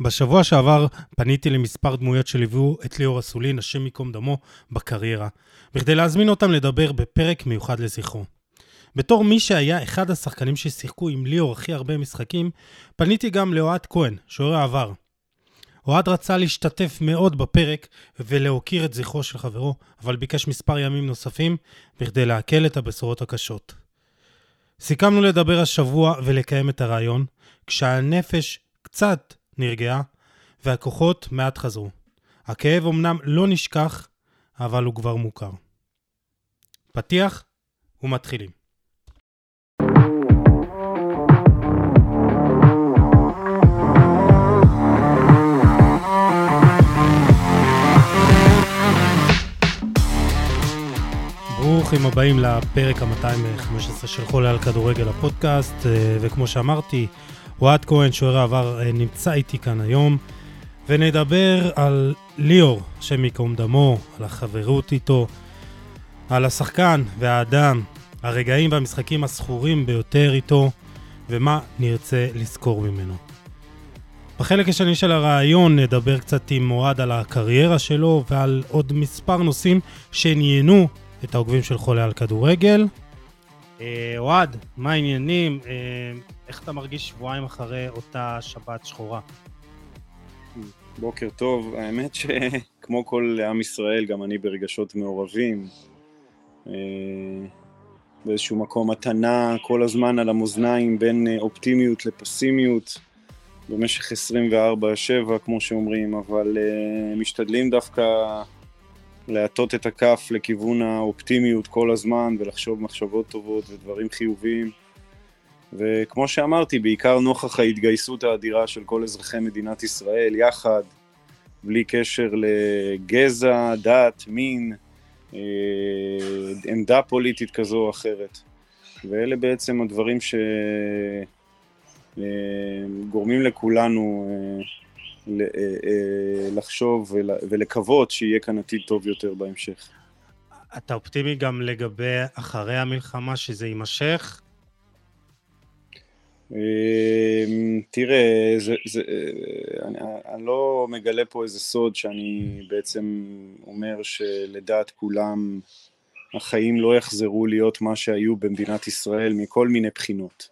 בשבוע שעבר פניתי למספר דמויות שליוו את ליאור אסולין, השם ייקום דמו, בקריירה, בכדי להזמין אותם לדבר בפרק מיוחד לזכרו. בתור מי שהיה אחד השחקנים ששיחקו עם ליאור הכי הרבה משחקים, פניתי גם לאוהד כהן, שוער העבר. אוהד רצה להשתתף מאוד בפרק ולהוקיר את זכרו של חברו, אבל ביקש מספר ימים נוספים בכדי לעכל את הבשורות הקשות. סיכמנו לדבר השבוע ולקיים את הרעיון, כשהנפש קצת נרגעה והכוחות מעט חזרו. הכאב אמנם לא נשכח, אבל הוא כבר מוכר. פתיח ומתחילים. ברוכים הבאים לפרק ה-215 של חולה על כדורגל הפודקאסט, אה, וכמו שאמרתי, אוהד כהן, שוער העבר, אה, נמצא איתי כאן היום, ונדבר על ליאור, השם ייקום דמו, על החברות איתו, על השחקן והאדם, הרגעים והמשחקים הזכורים ביותר איתו, ומה נרצה לזכור ממנו. בחלק השני של הרעיון נדבר קצת עם אוהד על הקריירה שלו ועל עוד מספר נושאים שעניינו את העוקבים של חולה על כדורגל. אה, אוהד, מה העניינים? אה, איך אתה מרגיש שבועיים אחרי אותה שבת שחורה? בוקר טוב, האמת שכמו כל עם ישראל, גם אני ברגשות מעורבים. אה, באיזשהו מקום מתנה כל הזמן על המאזניים בין אופטימיות לפסימיות במשך 24-7, כמו שאומרים, אבל משתדלים דווקא להטות את הכף לכיוון האופטימיות כל הזמן ולחשוב מחשבות טובות ודברים חיוביים. וכמו שאמרתי, בעיקר נוכח ההתגייסות האדירה של כל אזרחי מדינת ישראל יחד, בלי קשר לגזע, דת, מין, אה, עמדה פוליטית כזו או אחרת. ואלה בעצם הדברים שגורמים אה, לכולנו אה, אה, אה, לחשוב ולקוות שיהיה כאן עתיד טוב יותר בהמשך. אתה אופטימי גם לגבי אחרי המלחמה, שזה יימשך? אה, תראה, זה, זה, אני, אני לא מגלה פה איזה סוד שאני בעצם אומר שלדעת כולם החיים לא יחזרו להיות מה שהיו במדינת ישראל מכל מיני בחינות.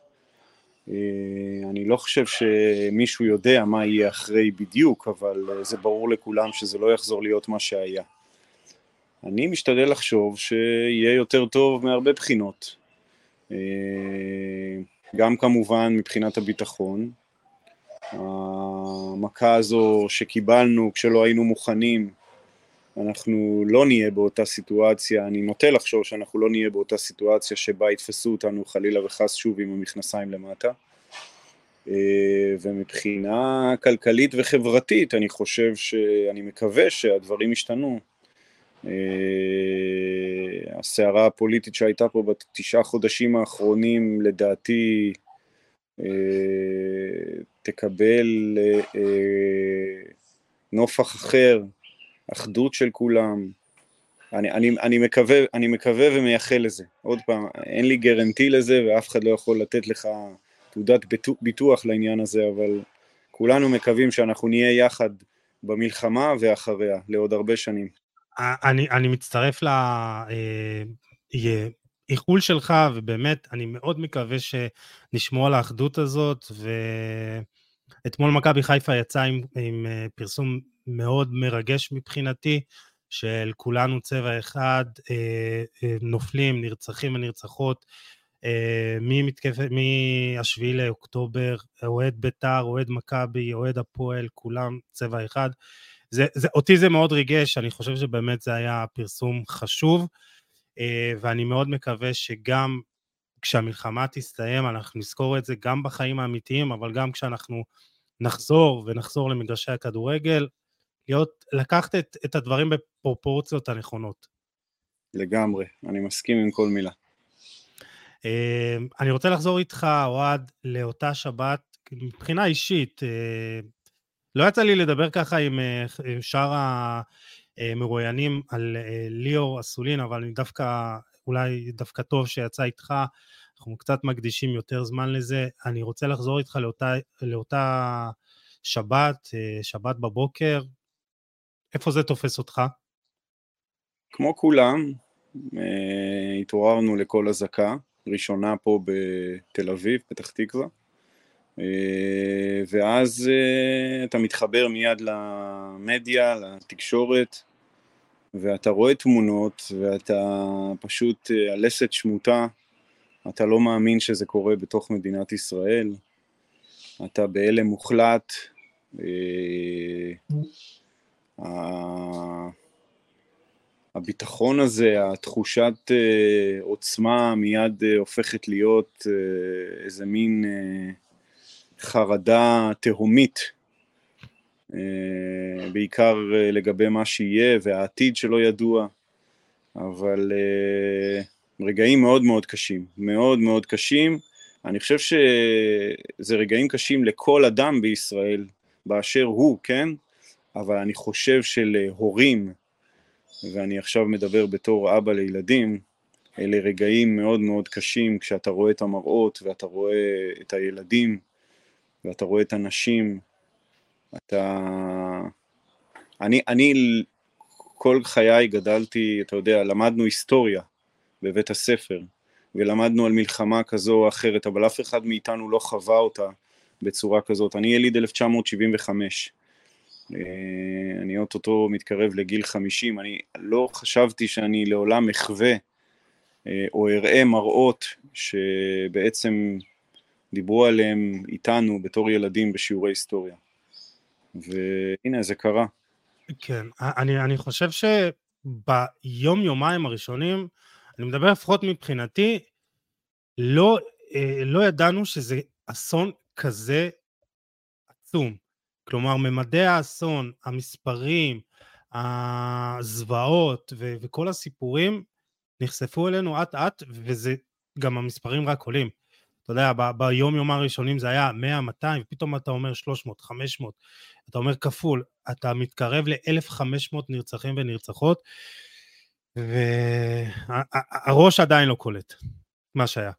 אה, אני לא חושב שמישהו יודע מה יהיה אחרי בדיוק, אבל אה, זה ברור לכולם שזה לא יחזור להיות מה שהיה. אני משתדל לחשוב שיהיה יותר טוב מהרבה בחינות. גם כמובן מבחינת הביטחון. המכה הזו שקיבלנו כשלא היינו מוכנים, אנחנו לא נהיה באותה סיטואציה, אני נוטה לחשוב שאנחנו לא נהיה באותה סיטואציה שבה יתפסו אותנו חלילה וחס שוב עם המכנסיים למטה. אה, ומבחינה כלכלית וחברתית אני חושב שאני מקווה שהדברים השתנו. אה, הסערה הפוליטית שהייתה פה בתשעה חודשים האחרונים לדעתי אה, תקבל נופח אחר, אחדות של כולם. אני, אני, אני, מקווה, אני מקווה ומייחל לזה. עוד פעם, אין לי גרנטי לזה ואף אחד לא יכול לתת לך תעודת ביטוח לעניין הזה, אבל כולנו מקווים שאנחנו נהיה יחד במלחמה ואחריה לעוד הרבה שנים. אני, אני מצטרף לאיחול אה, שלך, ובאמת, אני מאוד מקווה שנשמור על האחדות הזאת, ואתמול מכבי חיפה יצאה עם, עם אה, פרסום מאוד מרגש מבחינתי, של כולנו צבע אחד, אה, נופלים, נרצחים ונרצחות, מהשביעי לאוקטובר, אוהד ביתר, אוהד מכבי, אוהד הפועל, כולם צבע אחד. זה, זה, אותי זה מאוד ריגש, אני חושב שבאמת זה היה פרסום חשוב, אה, ואני מאוד מקווה שגם כשהמלחמה תסתיים, אנחנו נזכור את זה גם בחיים האמיתיים, אבל גם כשאנחנו נחזור ונחזור למגרשי הכדורגל, להיות, לקחת את, את הדברים בפרופורציות הנכונות. לגמרי, אני מסכים עם כל מילה. אמ, אני רוצה לחזור איתך, אוהד, לאותה שבת, מבחינה אישית, אה, לא יצא לי לדבר ככה עם אה, שאר המרואיינים על אה, ליאור אסולין, אבל דווקא, אולי דווקא טוב שיצא איתך, אנחנו קצת מקדישים יותר זמן לזה. אני רוצה לחזור איתך לאותה, לאותה שבת, שבת בבוקר, איפה זה תופס אותך? כמו כולם, התעוררנו לכל אזעקה, ראשונה פה בתל אביב, פתח תקווה. אה, ואז אה, אתה מתחבר מיד למדיה, לתקשורת, ואתה רואה תמונות, ואתה פשוט, אה, הלסת שמוטה, אתה לא מאמין שזה קורה בתוך מדינת ישראל, אתה בהלם מוחלט, הביטחון הזה, התחושת עוצמה מיד הופכת להיות איזה מין חרדה תהומית, אה, בעיקר אה, לגבי מה שיהיה והעתיד שלא ידוע, אבל אה, רגעים מאוד מאוד קשים, מאוד מאוד קשים. אני חושב שזה רגעים קשים לכל אדם בישראל באשר הוא, כן? אבל אני חושב שלהורים, ואני עכשיו מדבר בתור אבא לילדים, אלה רגעים מאוד מאוד קשים כשאתה רואה את המראות ואתה רואה את הילדים ואתה רואה את הנשים, אתה... אני, אני כל חיי גדלתי, אתה יודע, למדנו היסטוריה בבית הספר, ולמדנו על מלחמה כזו או אחרת, אבל אף אחד מאיתנו לא חווה אותה בצורה כזאת. אני יליד 1975, אה, אני אוטוטו מתקרב לגיל 50, אני לא חשבתי שאני לעולם אחווה אה, או אראה מראות שבעצם דיברו עליהם איתנו בתור ילדים בשיעורי היסטוריה. והנה זה קרה. כן, אני, אני חושב שביום יומיים הראשונים, אני מדבר לפחות מבחינתי, לא, אה, לא ידענו שזה אסון כזה עצום. כלומר, ממדי האסון, המספרים, הזוועות ו- וכל הסיפורים נחשפו אלינו אט אט, וזה גם המספרים רק עולים. אתה יודע, ב- ביום יום הראשונים זה היה 100, 200, ופתאום אתה אומר 300, 500, אתה אומר כפול, אתה מתקרב ל-1,500 נרצחים ונרצחות, והראש עדיין לא קולט מה שהיה.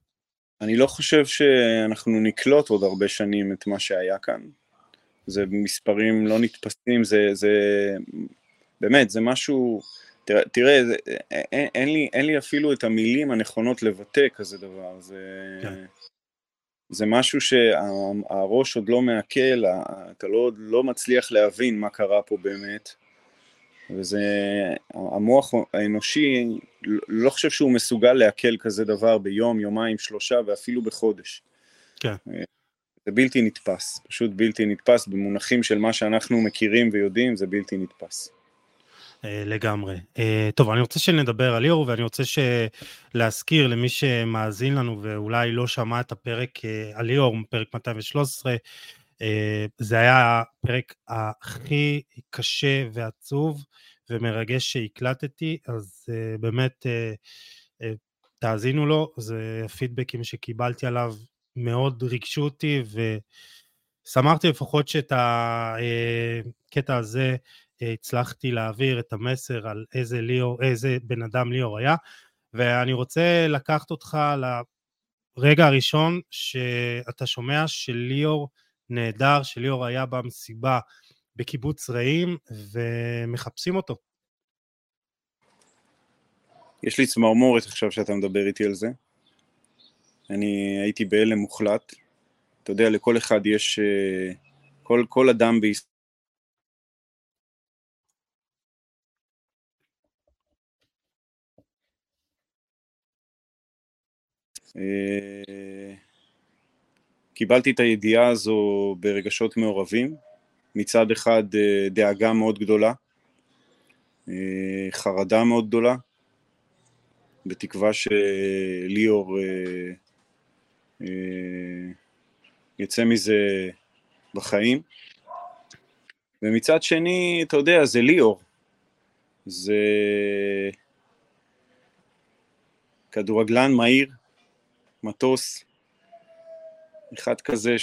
אני לא חושב שאנחנו נקלוט עוד הרבה שנים את מה שהיה כאן. זה מספרים לא נתפסים, זה, זה באמת, זה משהו, תראה, תראה זה, אין, אין, לי, אין לי אפילו את המילים הנכונות לבטא כזה דבר, זה... כן. זה משהו שהראש עוד לא מעכל, אתה לא, לא מצליח להבין מה קרה פה באמת, וזה, המוח האנושי, לא חושב שהוא מסוגל לעכל כזה דבר ביום, יומיים, שלושה ואפילו בחודש. כן. זה בלתי נתפס, פשוט בלתי נתפס, במונחים של מה שאנחנו מכירים ויודעים, זה בלתי נתפס. אה, לגמרי. אה, טוב, אני רוצה שנדבר על ליאור, ואני רוצה להזכיר למי שמאזין לנו ואולי לא שמע את הפרק אה, על ליאור, פרק 213, זה היה הפרק הכי קשה ועצוב ומרגש שהקלטתי, אז באמת תאזינו לו, זה הפידבקים שקיבלתי עליו מאוד ריגשו אותי, ושמחתי לפחות שאת הקטע הזה הצלחתי להעביר את המסר על איזה, ליאור, איזה בן אדם ליאור היה, ואני רוצה לקחת אותך לרגע הראשון שאתה שומע שליאור נהדר, שליאור היה במסיבה בקיבוץ רעים ומחפשים אותו. יש לי צמרמורת עכשיו שאתה מדבר איתי על זה. אני הייתי בהלם מוחלט. אתה יודע, לכל אחד יש, אה, כל, כל אדם בישראל קיבלתי את הידיעה הזו ברגשות מעורבים, מצד אחד אה, דאגה מאוד גדולה, אה, חרדה מאוד גדולה, בתקווה שליאור יצא מזה בחיים, ומצד שני, אתה יודע, זה ליאור, זה כדורגלן מהיר, מטוס, אחד כזה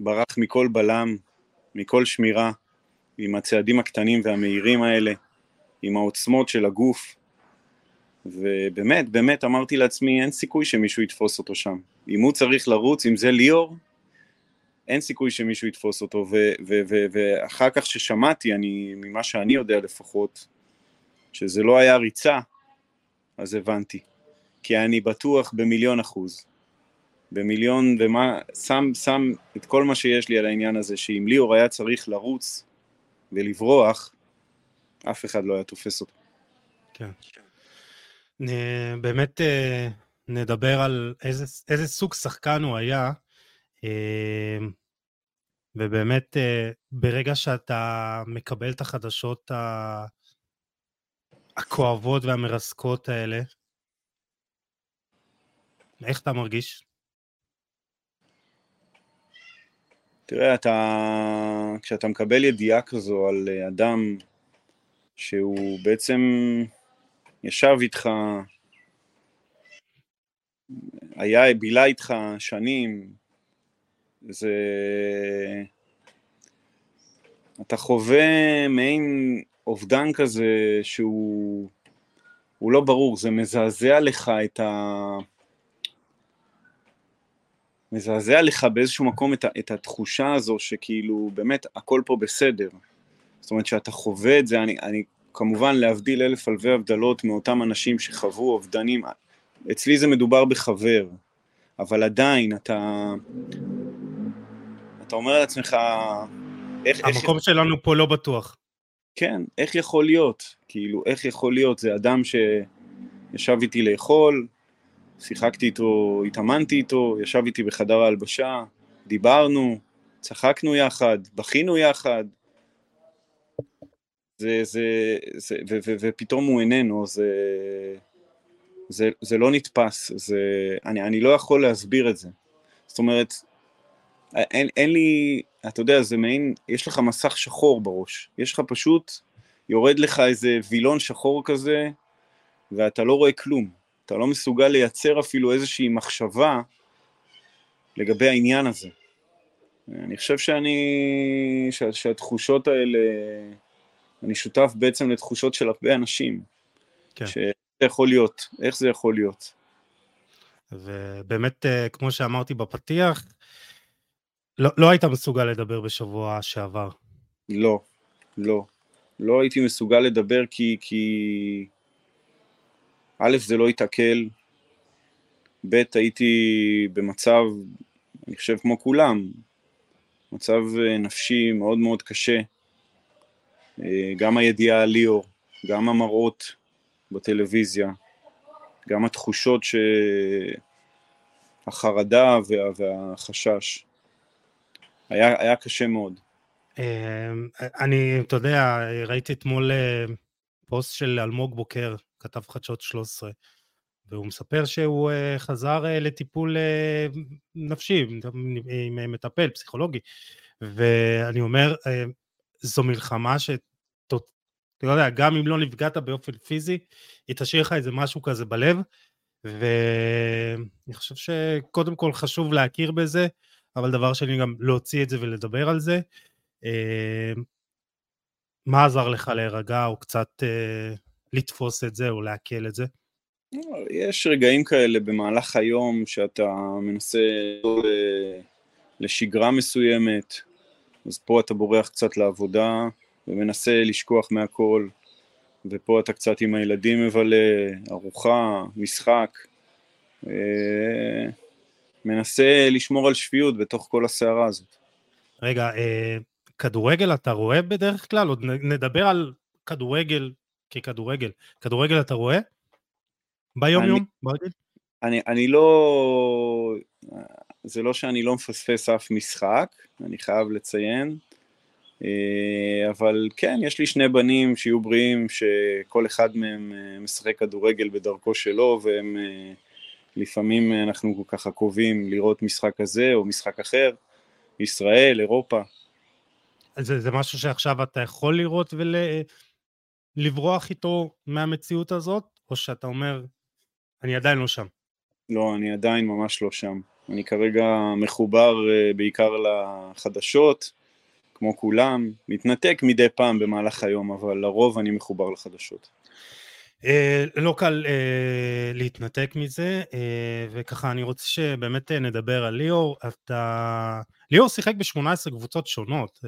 שברח מכל בלם, מכל שמירה, עם הצעדים הקטנים והמהירים האלה, עם העוצמות של הגוף, ובאמת, באמת אמרתי לעצמי, אין סיכוי שמישהו יתפוס אותו שם. אם הוא צריך לרוץ, אם זה ליאור, אין סיכוי שמישהו יתפוס אותו, ואחר כך ששמעתי, אני, ממה שאני יודע לפחות, שזה לא היה ריצה, אז הבנתי. כי אני בטוח במיליון אחוז, במיליון ומה, שם, שם את כל מה שיש לי על העניין הזה, שאם ליאור היה צריך לרוץ ולברוח, אף אחד לא היה תופס אותו. כן. באמת אה, נדבר על איזה, איזה סוג שחקן הוא היה, אה, ובאמת אה, ברגע שאתה מקבל את החדשות הכואבות והמרסקות האלה, איך אתה מרגיש? תראה, אתה, כשאתה מקבל ידיעה כזו על אדם שהוא בעצם ישב איתך, היה, בילה איתך שנים, זה... אתה חווה מעין אובדן כזה שהוא לא ברור, זה מזעזע לך את ה... מזעזע לך באיזשהו מקום את, את התחושה הזו שכאילו באמת הכל פה בסדר. זאת אומרת שאתה חווה את זה, אני, אני כמובן להבדיל אלף אלפי הבדלות מאותם אנשים שחוו אובדנים, אצלי זה מדובר בחבר, אבל עדיין אתה, אתה אומר לעצמך, איך... המקום איך... שלנו פה לא בטוח. כן, איך יכול להיות? כאילו, איך יכול להיות? זה אדם שישב איתי לאכול, שיחקתי איתו, התאמנתי איתו, ישב איתי בחדר ההלבשה, דיברנו, צחקנו יחד, בכינו יחד. זה, זה, זה, ו, ו, ופתאום הוא איננו, זה, זה, זה לא נתפס, זה, אני, אני לא יכול להסביר את זה. זאת אומרת, אין, אין לי, אתה יודע, זה מעין, יש לך מסך שחור בראש, יש לך פשוט, יורד לך איזה וילון שחור כזה, ואתה לא רואה כלום. אתה לא מסוגל לייצר אפילו איזושהי מחשבה לגבי העניין הזה. אני חושב שאני, שה, שהתחושות האלה, אני שותף בעצם לתחושות של הרבה אנשים. כן. שאיך זה יכול להיות, איך זה יכול להיות. ובאמת, אה, כמו שאמרתי בפתיח, לא, לא היית מסוגל לדבר בשבוע שעבר. לא, לא. לא הייתי מסוגל לדבר כי, כי א', זה לא התעכל, ב', הייתי במצב, אני חושב כמו כולם, מצב אה, נפשי מאוד מאוד קשה. אה, גם הידיעה על ליאור, גם המראות בטלוויזיה, גם התחושות ש... החרדה וה... והחשש. היה, היה קשה מאוד. אה, אני, אתה יודע, ראיתי אתמול פוסט של אלמוג בוקר, כתב חדשות 13, והוא מספר שהוא uh, חזר uh, לטיפול uh, נפשי, עם, מטפל, פסיכולוגי, ואני אומר, זו מלחמה ש... אתה יודע, גם אם לא נפגעת באופן פיזי, היא תשאיר לך איזה משהו כזה בלב, ואני חושב שקודם כל חשוב להכיר בזה, אבל דבר שני גם להוציא את זה ולדבר על זה. מה עזר לך להירגע או קצת לתפוס את זה או לעכל את זה? יש רגעים כאלה במהלך היום שאתה מנסה לשגרה מסוימת, אז פה אתה בורח קצת לעבודה ומנסה לשכוח מהכל, ופה אתה קצת עם הילדים מבלה, ארוחה, משחק, אה, מנסה לשמור על שפיות בתוך כל הסערה הזאת. רגע, אה, כדורגל אתה רואה בדרך כלל? עוד נדבר על כדורגל ככדורגל. כדורגל אתה רואה? ביום יום? ברגיל? אני, אני לא... זה לא שאני לא מפספס אף משחק, אני חייב לציין, אה, אבל כן, יש לי שני בנים שיהיו בריאים, שכל אחד מהם אה, משחק כדורגל בדרכו שלו, והם אה, לפעמים אנחנו ככה קובעים לראות משחק כזה או משחק אחר, ישראל, אירופה. זה, זה משהו שעכשיו אתה יכול לראות ול... לברוח איתו מהמציאות הזאת, או שאתה אומר, אני עדיין לא שם? לא, אני עדיין ממש לא שם. אני כרגע מחובר uh, בעיקר לחדשות, כמו כולם, מתנתק מדי פעם במהלך היום, אבל לרוב אני מחובר לחדשות. Uh, לא קל uh, להתנתק מזה, uh, וככה אני רוצה שבאמת נדבר על ליאור. אתה, ליאור שיחק ב-18 קבוצות שונות,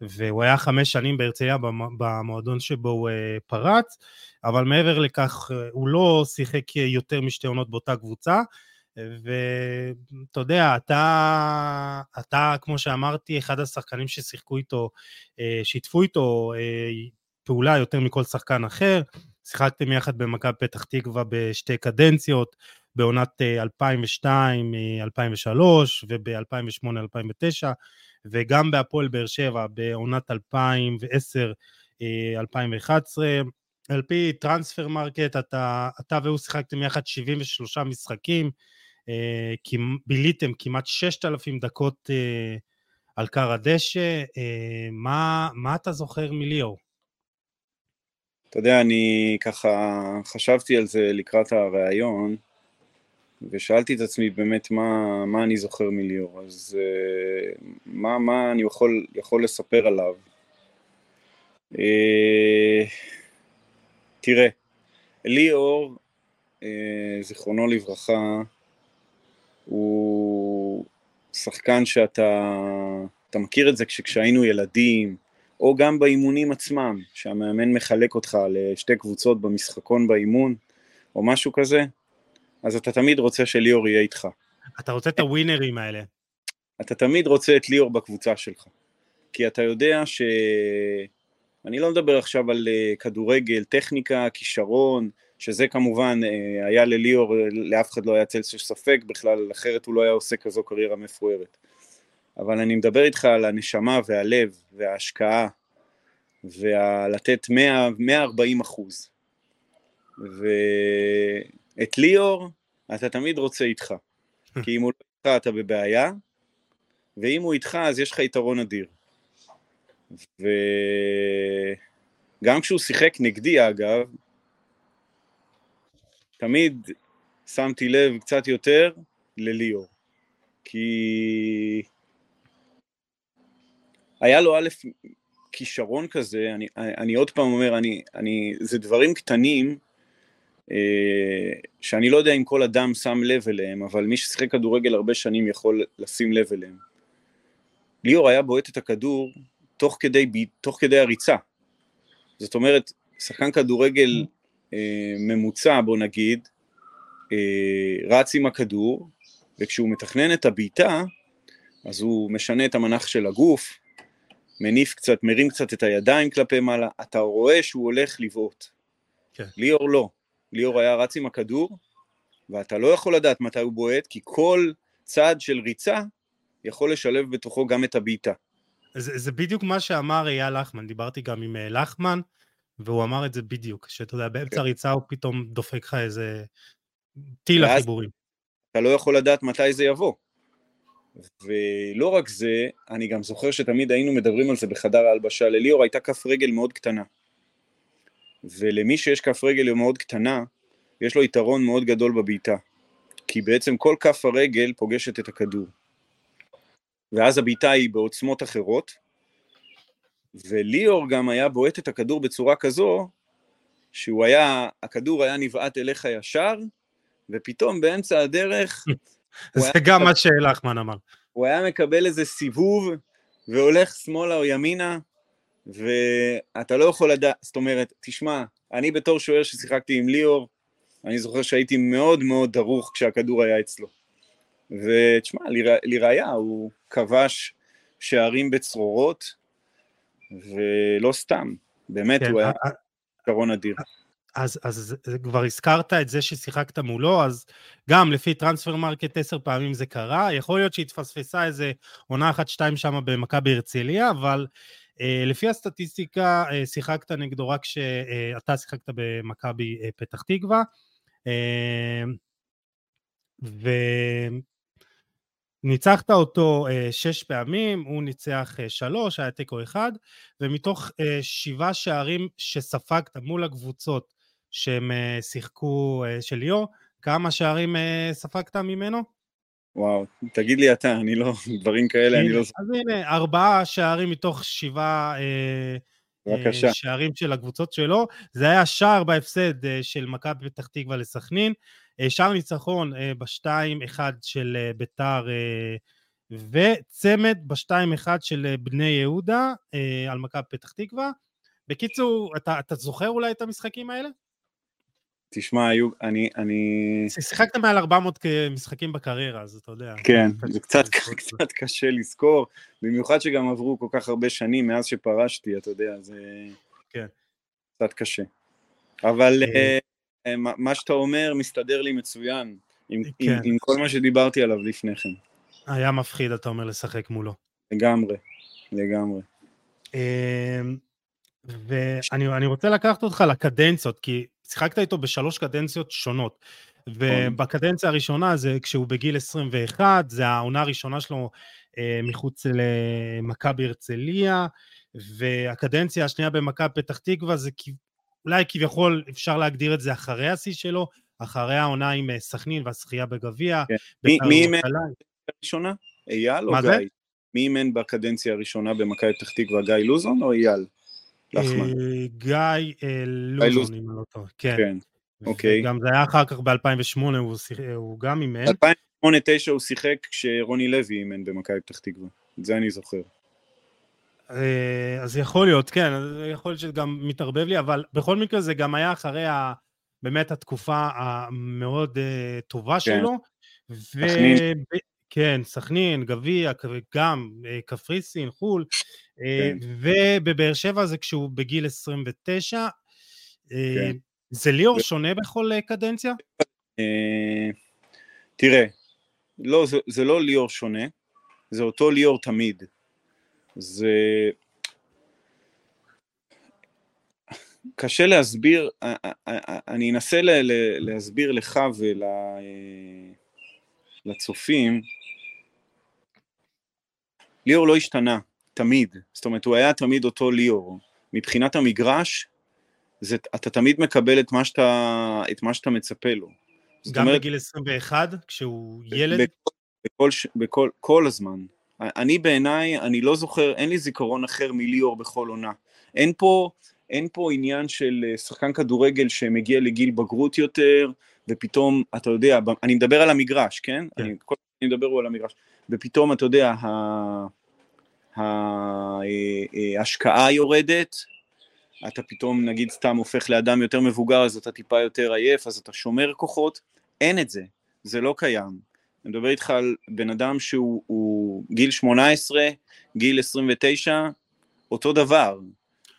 והוא היה חמש שנים בהרצליה במועדון שבו הוא פרץ, אבל מעבר לכך הוא לא שיחק יותר משתי עונות באותה קבוצה, ואתה יודע, אתה, אתה, כמו שאמרתי, אחד השחקנים ששיחקו איתו, שיתפו איתו פעולה יותר מכל שחקן אחר. שיחקתם יחד במכבי פתח תקווה בשתי קדנציות, בעונת 2002-2003 וב-2008-2009, וגם בהפועל באר שבע בעונת 2010-2011. על פי Transfermarkt, אתה, אתה והוא שיחקתם יחד 73 משחקים, אה, ביליתם כמעט 6,000 דקות אה, על קר הדשא, אה, מה, מה אתה זוכר מליאור? אתה יודע, אני ככה חשבתי על זה לקראת הריאיון, ושאלתי את עצמי באמת מה, מה אני זוכר מליאור, אז מה, מה אני יכול, יכול לספר עליו. תראה, ליאור, זיכרונו לברכה, הוא שחקן שאתה אתה מכיר את זה כשהיינו ילדים, או גם באימונים עצמם, שהמאמן מחלק אותך לשתי קבוצות במשחקון באימון, או משהו כזה, אז אתה תמיד רוצה שליאור יהיה איתך. אתה רוצה את הווינרים האלה. אתה תמיד רוצה את ליאור בקבוצה שלך, כי אתה יודע ש... אני לא מדבר עכשיו על אה, כדורגל, טכניקה, כישרון, שזה כמובן אה, היה לליאור, לאף אחד לא היה צל של ספק בכלל, אחרת הוא לא היה עושה כזו קריירה מפוארת. אבל אני מדבר איתך על הנשמה והלב וההשקעה ולתת 100, 140 אחוז. ואת ליאור אתה תמיד רוצה איתך, כי אם הוא לא איתך אתה בבעיה, ואם הוא איתך אז יש לך יתרון אדיר. וגם כשהוא שיחק נגדי אגב, תמיד שמתי לב קצת יותר לליאור, כי היה לו א', כישרון כזה, אני, אני עוד פעם אומר, אני, אני, זה דברים קטנים שאני לא יודע אם כל אדם שם לב אליהם, אבל מי ששיחק כדורגל הרבה שנים יכול לשים לב אליהם. ליאור היה בועט את הכדור תוך כדי, תוך כדי הריצה. זאת אומרת, שחקן כדורגל אה, ממוצע, בוא נגיד, אה, רץ עם הכדור, וכשהוא מתכנן את הבעיטה, אז הוא משנה את המנח של הגוף, מניף קצת, מרים קצת את הידיים כלפי מעלה, אתה רואה שהוא הולך לבעוט. כן. ליאור לא. ליאור היה רץ עם הכדור, ואתה לא יכול לדעת מתי הוא בועט, כי כל צעד של ריצה יכול לשלב בתוכו גם את הבעיטה. זה, זה בדיוק מה שאמר אייל לחמן, דיברתי גם עם אה, לחמן, והוא אמר את זה בדיוק, שאתה יודע, באמצע כן. הריצה הוא פתאום דופק לך איזה טיל החיבורים. אתה לא יכול לדעת מתי זה יבוא. ולא רק זה, אני גם זוכר שתמיד היינו מדברים על זה בחדר ההלבשה, לליאור הייתה כף רגל מאוד קטנה. ולמי שיש כף רגל מאוד קטנה, יש לו יתרון מאוד גדול בבעיטה. כי בעצם כל כף הרגל פוגשת את הכדור. ואז הבעיטה היא בעוצמות אחרות, וליאור גם היה בועט את הכדור בצורה כזו, שהוא היה, הכדור היה נבעט אליך ישר, ופתאום באמצע הדרך... זה גם מה שאלחמן אמר. הוא היה מקבל איזה סיבוב, והולך שמאלה או ימינה, ואתה לא יכול לדעת, זאת אומרת, תשמע, אני בתור שוער ששיחקתי עם ליאור, אני זוכר שהייתי מאוד מאוד דרוך כשהכדור היה אצלו. ותשמע, לראיה, הוא כבש שערים בצרורות, ולא סתם, באמת כן, הוא היה יתרון אדיר. אז, אז כבר הזכרת את זה ששיחקת מולו, אז גם לפי Transfermarkt עשר פעמים זה קרה, יכול להיות שהתפספסה איזה עונה אחת שתיים שם במכבי הרצליה, אבל לפי הסטטיסטיקה אה, שיחקת נגדו רק כשאתה אה, שיחקת במכבי אה, פתח תקווה, אה, ניצחת אותו שש פעמים, הוא ניצח שלוש, היה תיקו אחד, ומתוך שבעה שערים שספגת מול הקבוצות שהם שיחקו של ליאור, כמה שערים ספגת ממנו? וואו, תגיד לי אתה, אני לא, דברים כאלה אני לא... אז הנה, ארבעה שערים מתוך שבעה uh, uh, שערים של הקבוצות שלו, זה היה שער בהפסד uh, של מכבי פתח תקווה לסכנין, שער ניצחון בשתיים אחד של ביתר וצמד בשתיים אחד של בני יהודה על מכבי פתח תקווה. בקיצור, אתה, אתה זוכר אולי את המשחקים האלה? תשמע, היו, אני, אני... שיחקת מעל 400 משחקים בקריירה, אז אתה יודע. כן, זה קצת, קצת קשה לזכור, במיוחד שגם עברו כל כך הרבה שנים מאז שפרשתי, אתה יודע, זה כן. קצת קשה. אבל אה, אה, מה שאתה אומר מסתדר לי מצוין, עם, כן. עם, עם כל מה שדיברתי עליו לפני כן. היה מפחיד, אתה אומר, לשחק מולו. לגמרי, לגמרי. אמ, ואני רוצה לקחת אותך לקדנציות, כי שיחקת איתו בשלוש קדנציות שונות. ובקדנציה הראשונה זה כשהוא בגיל 21, זה העונה הראשונה שלו אה, מחוץ למכבי הרצליה, והקדנציה השנייה במכבי פתח תקווה זה אולי כביכול אפשר להגדיר את זה אחרי השיא שלו, אחרי העונה עם אה, סכנין והזכייה בגביע. כן. מי אימן בראשונה? אייל או גיא? מי אימן בקדנציה הראשונה במכבי פתח תקווה, גיא לוזון או אייל? לחמן. אה, גיא אה, לוזון, אם אני לא טועה. כן. כן. אוקיי. גם זה היה אחר כך ב-2008, הוא, הוא גם אימן. ב-2008-2009 הוא שיחק כשרוני לוי אימן במכבי פתח תקווה, את זה אני זוכר. אה, אז יכול להיות, כן, יכול להיות שזה גם מתערבב לי, אבל בכל מקרה זה גם היה אחרי ה, באמת התקופה המאוד טובה כן. שלו. ו... כן, סכנין, גביע, גם קפריסין, חו"ל, כן. ובבאר שבע זה כשהוא בגיל 29. כן. זה ליאור ו... שונה בכל קדנציה? תראה, לא, זה, זה לא ליאור שונה, זה אותו ליאור תמיד. זה... קשה להסביר, אני אנסה להסביר לך ולצופים, ליאור לא השתנה, תמיד, זאת אומרת הוא היה תמיד אותו ליאור, מבחינת המגרש, זה, אתה תמיד מקבל את מה שאתה, את מה שאתה מצפה לו. גם אומרת, בגיל 21, כשהוא ילד? בכל, בכל, בכל כל הזמן. אני בעיניי, אני לא זוכר, אין לי זיכרון אחר מליאור בכל עונה. אין פה, אין פה עניין של אה, שחקן כדורגל שמגיע לגיל בגרות יותר, ופתאום, אתה יודע, אני מדבר על המגרש, כן? כן. אני, כל אני מדבר על המגרש. ופתאום, אתה יודע, ההשקעה יורדת, אתה פתאום נגיד סתם הופך לאדם יותר מבוגר אז אתה טיפה יותר עייף אז אתה שומר כוחות, אין את זה, זה לא קיים. אני מדבר איתך על בן אדם שהוא גיל 18, גיל 29, אותו דבר.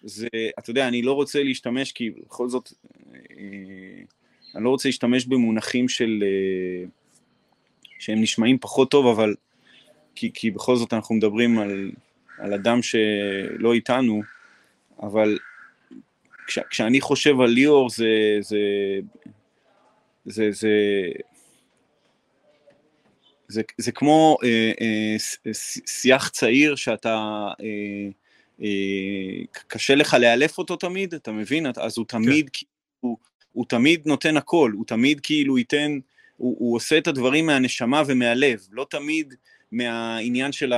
זה, אתה יודע, אני לא רוצה להשתמש, כי בכל זאת, אה, אני לא רוצה להשתמש במונחים של, אה, שהם נשמעים פחות טוב, אבל כי, כי בכל זאת אנחנו מדברים על, על אדם שלא איתנו, אבל כש, כשאני חושב על ליאור זה, זה, זה, זה, זה, זה כמו אה, אה, שיח צעיר שאתה, אה, אה, קשה לך לאלף אותו תמיד, אתה מבין? אז הוא תמיד, כן. הוא, הוא תמיד נותן הכל, הוא תמיד כאילו ייתן, הוא, הוא עושה את הדברים מהנשמה ומהלב, לא תמיד מהעניין של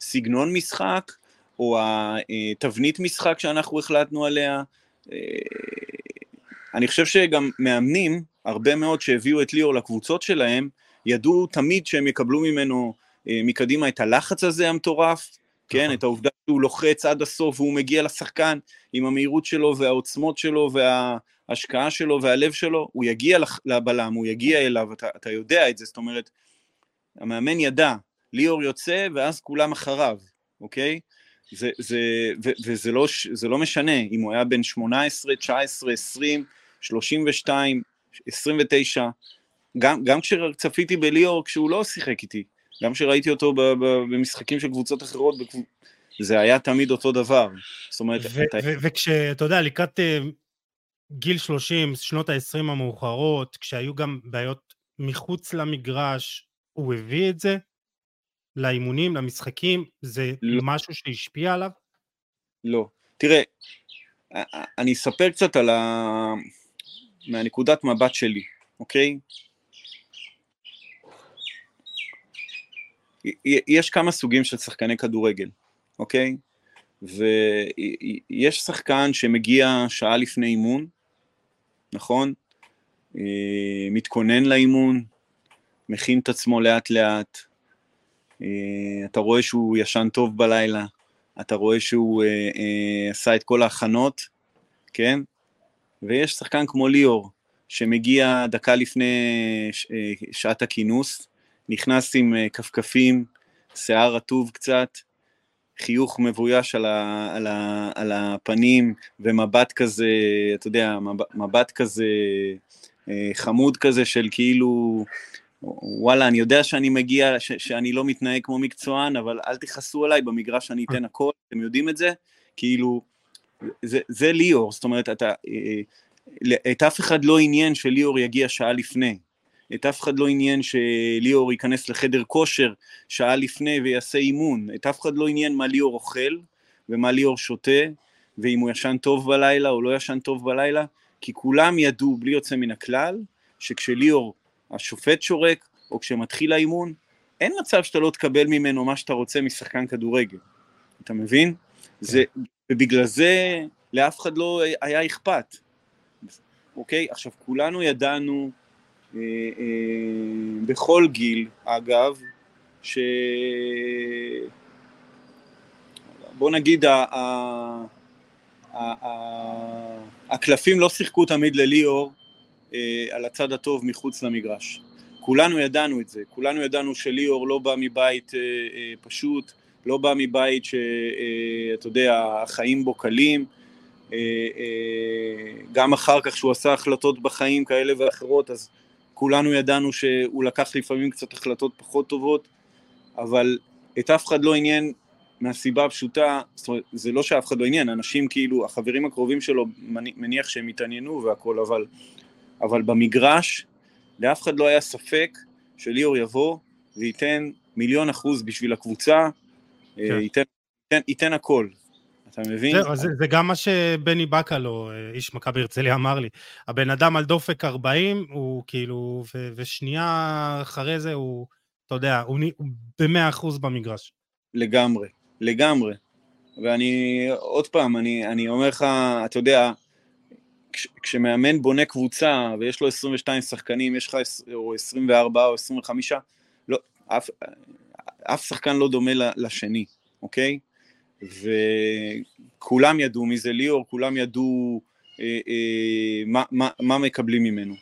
הסגנון משחק, או התבנית משחק שאנחנו החלטנו עליה. אני חושב שגם מאמנים, הרבה מאוד שהביאו את ליאור לקבוצות שלהם, ידעו תמיד שהם יקבלו ממנו מקדימה את הלחץ הזה המטורף, כן, נכון. את העובדה שהוא לוחץ עד הסוף והוא מגיע לשחקן עם המהירות שלו והעוצמות שלו וההשקעה שלו והלב שלו, הוא יגיע לבלם, הוא יגיע אליו, אתה, אתה יודע את זה, זאת אומרת, המאמן ידע, ליאור יוצא ואז כולם אחריו, אוקיי? זה, זה, ו, וזה לא, זה לא משנה אם הוא היה בן 18, 19, 20, 32, 29, גם, גם כשצפיתי בליאור כשהוא לא שיחק איתי, גם כשראיתי אותו ב, ב, במשחקים של קבוצות אחרות, זה היה תמיד אותו דבר. זאת אומרת, אתה... וכשאתה יודע, לקראת אה, גיל 30, שנות ה-20 המאוחרות, כשהיו גם בעיות מחוץ למגרש, הוא הביא את זה לאימונים, למשחקים? זה לא. משהו שהשפיע עליו? לא. תראה, אני אספר קצת על ה... מהנקודת מבט שלי, אוקיי? יש כמה סוגים של שחקני כדורגל, אוקיי? ויש שחקן שמגיע שעה לפני אימון, נכון? אה, מתכונן לאימון, מכין את עצמו לאט לאט, אתה רואה שהוא ישן טוב בלילה, אתה רואה שהוא עשה את כל ההכנות, כן? ויש שחקן כמו ליאור, שמגיע דקה לפני שעת הכינוס, נכנס עם כפכפים, שיער רטוב קצת, חיוך מבויש על, ה, על, ה, על הפנים ומבט כזה, אתה יודע, מבט כזה אה, חמוד כזה של כאילו, וואלה, אני יודע שאני מגיע, ש, שאני לא מתנהג כמו מקצוען, אבל אל תכעסו עליי, במגרש אני אתן הכל, אתם יודעים את זה? כאילו, זה, זה ליאור, זאת אומרת, אתה, אה, את אף אחד לא עניין שליאור יגיע שעה לפני. את אף אחד לא עניין שליאור ייכנס לחדר כושר שעה לפני ויעשה אימון, את אף אחד לא עניין מה ליאור אוכל ומה ליאור שותה, ואם הוא ישן טוב בלילה או לא ישן טוב בלילה, כי כולם ידעו בלי יוצא מן הכלל, שכשליאור השופט שורק, או כשמתחיל האימון, אין מצב שאתה לא תקבל ממנו מה שאתה רוצה משחקן כדורגל, אתה מבין? כן. זה, ובגלל זה לאף אחד לא היה אכפת, אוקיי? עכשיו, כולנו ידענו אה, אה, בכל גיל, אגב, ש... בוא נגיד, הקלפים לא שיחקו תמיד לליאור על הצד הטוב מחוץ למגרש. כולנו ידענו את זה, כולנו ידענו שליאור לא בא מבית פשוט, לא בא מבית שאתה יודע, החיים בו קלים, גם אחר כך שהוא עשה החלטות בחיים כאלה ואחרות, אז כולנו ידענו שהוא לקח לפעמים קצת החלטות פחות טובות, אבל את אף אחד לא עניין מהסיבה הפשוטה, זאת אומרת, זה לא שאף אחד לא עניין, אנשים כאילו, החברים הקרובים שלו, מניח שהם התעניינו והכל, אבל, אבל במגרש, לאף אחד לא היה ספק שליאור יבוא וייתן מיליון אחוז בשביל הקבוצה, אה, כן. ייתן, ייתן, ייתן הכל. אתה מבין? זה, זה, זה גם מה שבני בקלו, אה, איש מכבי הרצליה, אמר לי. הבן אדם על דופק 40, הוא כאילו, ו, ושנייה אחרי זה הוא, אתה יודע, הוא, הוא במאה אחוז במגרש. לגמרי, לגמרי. ואני, עוד פעם, אני, אני אומר לך, אתה יודע, כש, כשמאמן בונה קבוצה ויש לו 22 שחקנים, יש לך או 24 או 25, לא, אף, אף שחקן לא דומה לשני, אוקיי? וכולם ידעו מי זה ליאור, כולם ידעו אה, אה, מה, מה, מה מקבלים ממנו.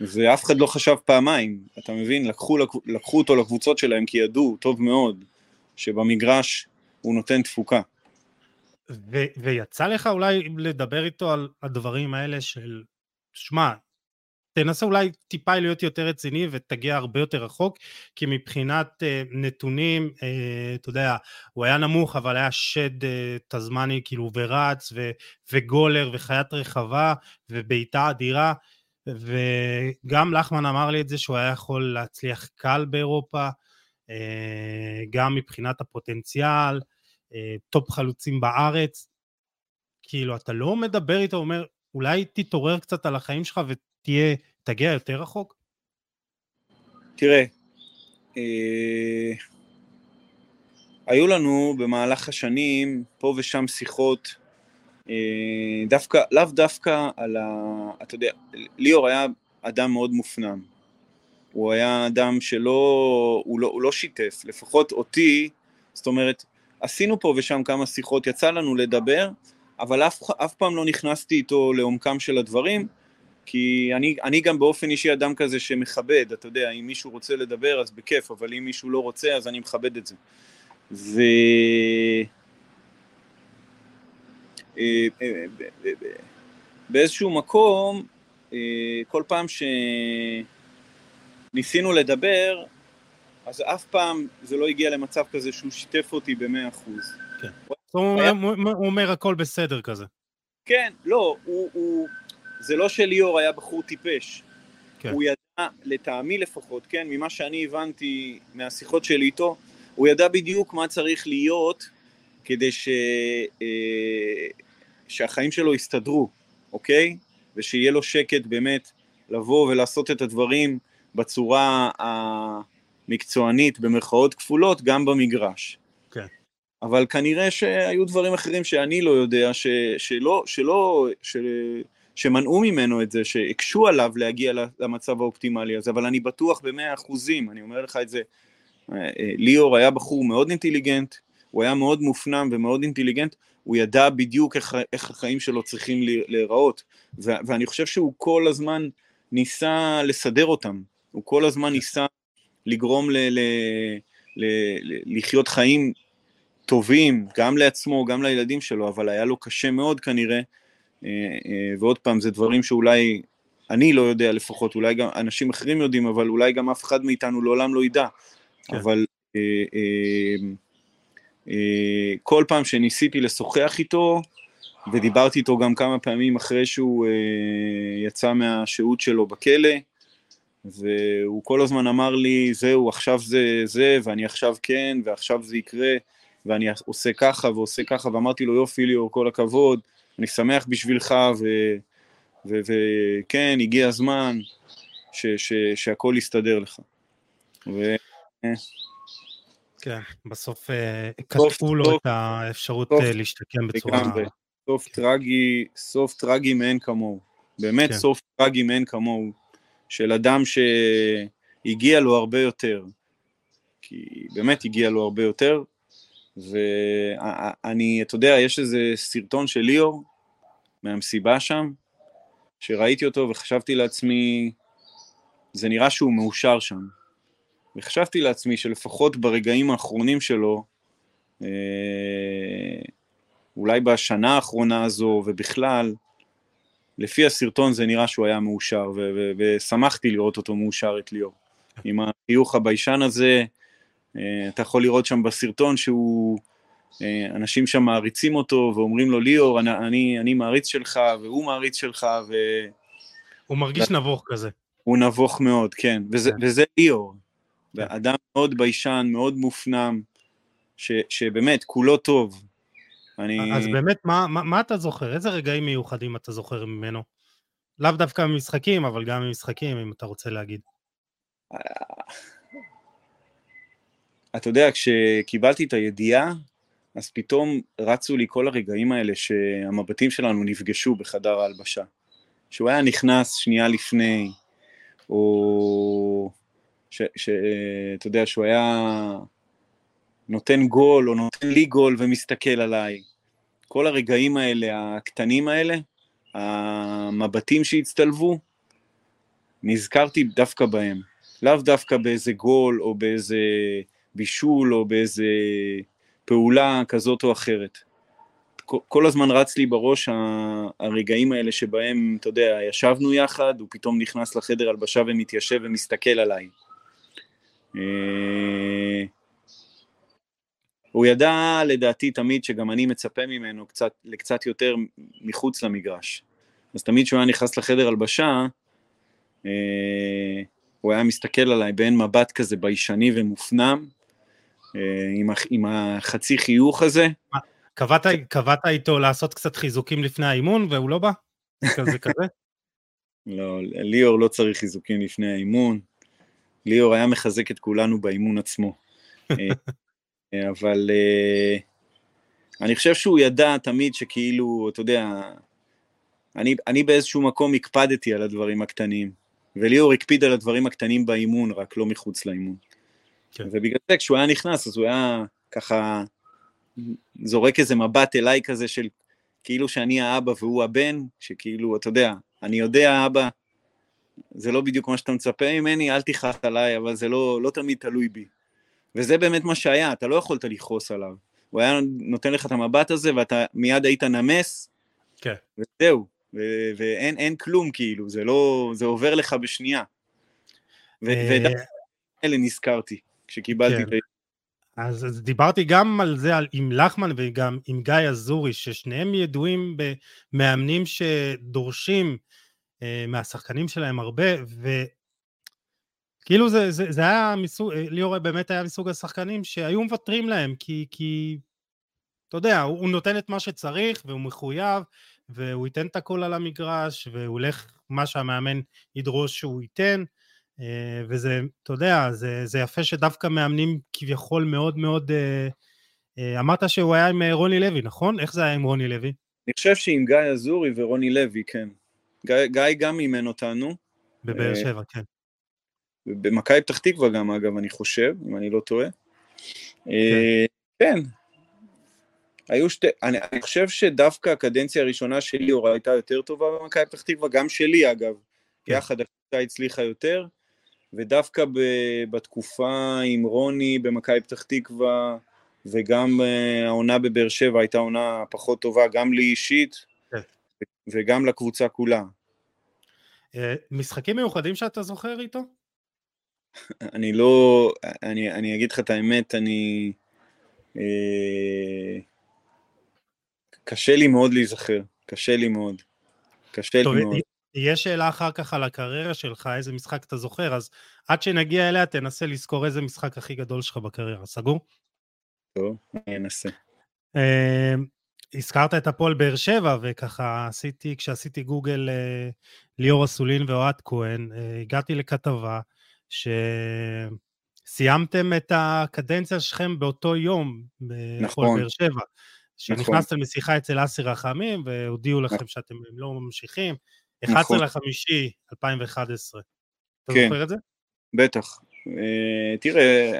ואף אחד לא חשב פעמיים, אתה מבין? לקחו, לקחו אותו לקבוצות שלהם כי ידעו טוב מאוד שבמגרש הוא נותן תפוקה. ו- ויצא לך אולי לדבר איתו על הדברים האלה של, שמע, תנסה אולי טיפה להיות יותר רציני ותגיע הרבה יותר רחוק, כי מבחינת uh, נתונים, uh, אתה יודע, הוא היה נמוך, אבל היה שד uh, תזמני, כאילו, ורץ, ו, וגולר, וחיית רחבה, ובעיטה אדירה, וגם לחמן אמר לי את זה שהוא היה יכול להצליח קל באירופה, uh, גם מבחינת הפוטנציאל, אה, top חלוצים בארץ, כאילו, אתה לא מדבר איתו, אומר, אולי תתעורר קצת על החיים שלך תהיה, תגיע יותר רחוק? תראה, אה, היו לנו במהלך השנים פה ושם שיחות, אה, דווקא, לאו דווקא על ה... אתה יודע, ליאור היה אדם מאוד מופנם. הוא היה אדם שלא, הוא לא, הוא לא שיתף, לפחות אותי, זאת אומרת, עשינו פה ושם כמה שיחות, יצא לנו לדבר, אבל אף, אף פעם לא נכנסתי איתו לעומקם של הדברים, כי אני, אני גם באופן אישי אדם כזה שמכבד, אתה יודע, אם מישהו רוצה לדבר אז בכיף, אבל אם מישהו לא רוצה אז אני מכבד את זה. ו... אה, אה, באיזשהו מקום, אה, כל פעם שניסינו לדבר, אז אף פעם זה לא הגיע למצב כזה שהוא שיתף אותי במאה אחוז. כן. הוא אומר הכל בסדר כזה. כן, לא, הוא, הוא, זה לא שליאור היה בחור טיפש. כן. הוא ידע, לטעמי לפחות, כן, ממה שאני הבנתי מהשיחות שלי איתו, הוא ידע בדיוק מה צריך להיות כדי ש, אה, שהחיים שלו יסתדרו, אוקיי? ושיהיה לו שקט באמת לבוא ולעשות את הדברים בצורה המקצוענית, במרכאות כפולות, גם במגרש. כן. אבל כנראה שהיו דברים אחרים שאני לא יודע, ש, שלא, שלא, של, שמנעו ממנו את זה, שהקשו עליו להגיע למצב האופטימלי הזה, אבל אני בטוח במאה אחוזים, אני אומר לך את זה ליאור היה בחור מאוד אינטליגנט, הוא היה מאוד מופנם ומאוד אינטליגנט, הוא ידע בדיוק איך, איך החיים שלו צריכים להיראות, ואני חושב שהוא כל הזמן ניסה לסדר אותם, הוא כל הזמן ניסה לגרום ל, ל, ל, ל, לחיות חיים טובים, גם לעצמו, גם לילדים שלו, אבל היה לו קשה מאוד כנראה, אה, אה, ועוד פעם, זה דברים שאולי אני לא יודע לפחות, אולי גם אנשים אחרים יודעים, אבל אולי גם אף אחד מאיתנו לעולם לא ידע. כן. אבל אה, אה, אה, כל פעם שניסיתי לשוחח איתו, ודיברתי איתו גם כמה פעמים אחרי שהוא אה, יצא מהשהות שלו בכלא, והוא כל הזמן אמר לי, זהו, עכשיו זה זה, ואני עכשיו כן, ועכשיו זה יקרה, ואני עושה ככה ועושה ככה, ואמרתי לו, יופי ליאור, כל הכבוד, אני שמח בשבילך, וכן, הגיע הזמן ש, ש, שהכל יסתדר לך. ו... כן, בסוף אה, קטעו לו את האפשרות סוף, אה, להשתקם בצורה... לגמרי. סוף כן. טרגי, סוף טרגי מאין כמוהו. באמת כן. סוף טרגי מאין כמוהו, של אדם שהגיע לו הרבה יותר. כי באמת הגיע לו הרבה יותר, ואני, אתה יודע, יש איזה סרטון של ליאור, מהמסיבה שם, שראיתי אותו וחשבתי לעצמי, זה נראה שהוא מאושר שם. וחשבתי לעצמי שלפחות ברגעים האחרונים שלו, אה, אולי בשנה האחרונה הזו ובכלל, לפי הסרטון זה נראה שהוא היה מאושר, ושמחתי לראות אותו מאושר את ליאור. עם החיוך הביישן הזה, אה, אתה יכול לראות שם בסרטון שהוא, אה, אנשים שם מעריצים אותו ואומרים לו, ליאור, אני, אני, אני מעריץ שלך, והוא מעריץ שלך, ו... הוא מרגיש ו... נבוך כזה. הוא נבוך מאוד, כן, וזה, כן. וזה ליאור. כן. אדם מאוד ביישן, מאוד מופנם, ש, שבאמת, כולו טוב. אני... אז באמת, מה, מה, מה אתה זוכר? איזה רגעים מיוחדים אתה זוכר ממנו? לאו דווקא ממשחקים, אבל גם ממשחקים, אם אתה רוצה להגיד. אתה יודע, כשקיבלתי את הידיעה, אז פתאום רצו לי כל הרגעים האלה שהמבטים שלנו נפגשו בחדר ההלבשה. שהוא היה נכנס שנייה לפני, או שאתה יודע, שהוא היה נותן גול, או נותן לי גול ומסתכל עליי. כל הרגעים האלה, הקטנים האלה, המבטים שהצטלבו, נזכרתי דווקא בהם. לאו דווקא באיזה גול, או באיזה בישול, או באיזה פעולה כזאת או אחרת. כל הזמן רץ לי בראש הרגעים האלה שבהם, אתה יודע, ישבנו יחד, הוא פתאום נכנס לחדר הלבשה ומתיישב ומסתכל עליי. הוא ידע לדעתי תמיד שגם אני מצפה ממנו קצת, לקצת יותר מחוץ למגרש. אז תמיד כשהוא היה נכנס לחדר הלבשה, אה, הוא היה מסתכל עליי באין מבט כזה ביישני ומופנם, אה, עם, עם החצי חיוך הזה. קבעת, קבעת איתו לעשות קצת חיזוקים לפני האימון והוא לא בא? כזה כזה? לא, ליאור לא צריך חיזוקים לפני האימון. ליאור היה מחזק את כולנו באימון עצמו. אבל uh, אני חושב שהוא ידע תמיד שכאילו, אתה יודע, אני, אני באיזשהו מקום הקפדתי על הדברים הקטנים, וליאור הקפיד על הדברים הקטנים באימון, רק לא מחוץ לאימון. כן. ובגלל זה כשהוא היה נכנס, אז הוא היה ככה זורק איזה מבט אליי כזה של כאילו שאני האבא והוא הבן, שכאילו, אתה יודע, אני יודע, אבא, זה לא בדיוק מה שאתה מצפה ממני, אל תכעס עליי, אבל זה לא, לא תמיד תלוי בי. וזה באמת מה שהיה, אתה לא יכולת לכעוס עליו. הוא היה נותן לך את המבט הזה, ואתה מיד היית נמס, כן. וזהו, ו- ואין כלום כאילו, זה לא, זה עובר לך בשנייה. ודווקא אה, אלה נזכרתי, כשקיבלתי כן. את אז, אז דיברתי גם על זה על, עם לחמן וגם עם גיא אזורי, ששניהם ידועים במאמנים שדורשים אה, מהשחקנים שלהם הרבה, וכאילו זה, זה, זה היה מסוג, אה, ליאור באמת היה מסוג השחקנים שהיו מוותרים להם, כי, כי אתה יודע, הוא, הוא נותן את מה שצריך והוא מחויב, והוא ייתן את הכל על המגרש, והוא הולך מה שהמאמן ידרוש שהוא ייתן. אה, וזה, אתה יודע, זה, זה יפה שדווקא מאמנים כביכול מאוד מאוד... אה, אה, אמרת שהוא היה עם רוני לוי, נכון? איך זה היה עם רוני לוי? אני חושב שעם גיא אזורי ורוני לוי, כן. גיא, גיא גם אימן אותנו. בבאר שבע, כן. במכבי פתח תקווה גם, אגב, אני חושב, אם אני לא טועה. כן. כן. היו שתי, אני, אני חושב שדווקא הקדנציה הראשונה של ליאור הייתה יותר טובה במכבי פתח תקווה, גם שלי אגב, כן. יחד הקבוצה הצליחה יותר, ודווקא ב, בתקופה עם רוני במכבי פתח תקווה, וגם uh, העונה בבאר שבע הייתה עונה פחות טובה, גם לי אישית, כן. וגם לקבוצה כולה. אה, משחקים מיוחדים שאתה זוכר איתו? אני לא, אני, אני אגיד לך את האמת, אני... אה, קשה לי מאוד להיזכר, קשה לי מאוד. קשה טוב, לי מאוד. יש שאלה אחר כך על הקריירה שלך, איזה משחק אתה זוכר, אז עד שנגיע אליה תנסה לזכור איזה משחק הכי גדול שלך בקריירה, סגור? טוב, אני אנסה. אה, הזכרת את הפועל באר שבע, וככה עשיתי, כשעשיתי גוגל אה, ליאור אסולין ואוהד כהן, אה, הגעתי לכתבה שסיימתם את הקדנציה שלכם באותו יום נכון. באר שבע. שנכנסתם נכון. לשיחה אצל אסי רחמים והודיעו לכם נכון. שאתם לא ממשיכים, 11 נכון. לחמישי 2011. אתה כן. זוכר את זה? בטח. Uh, תראה,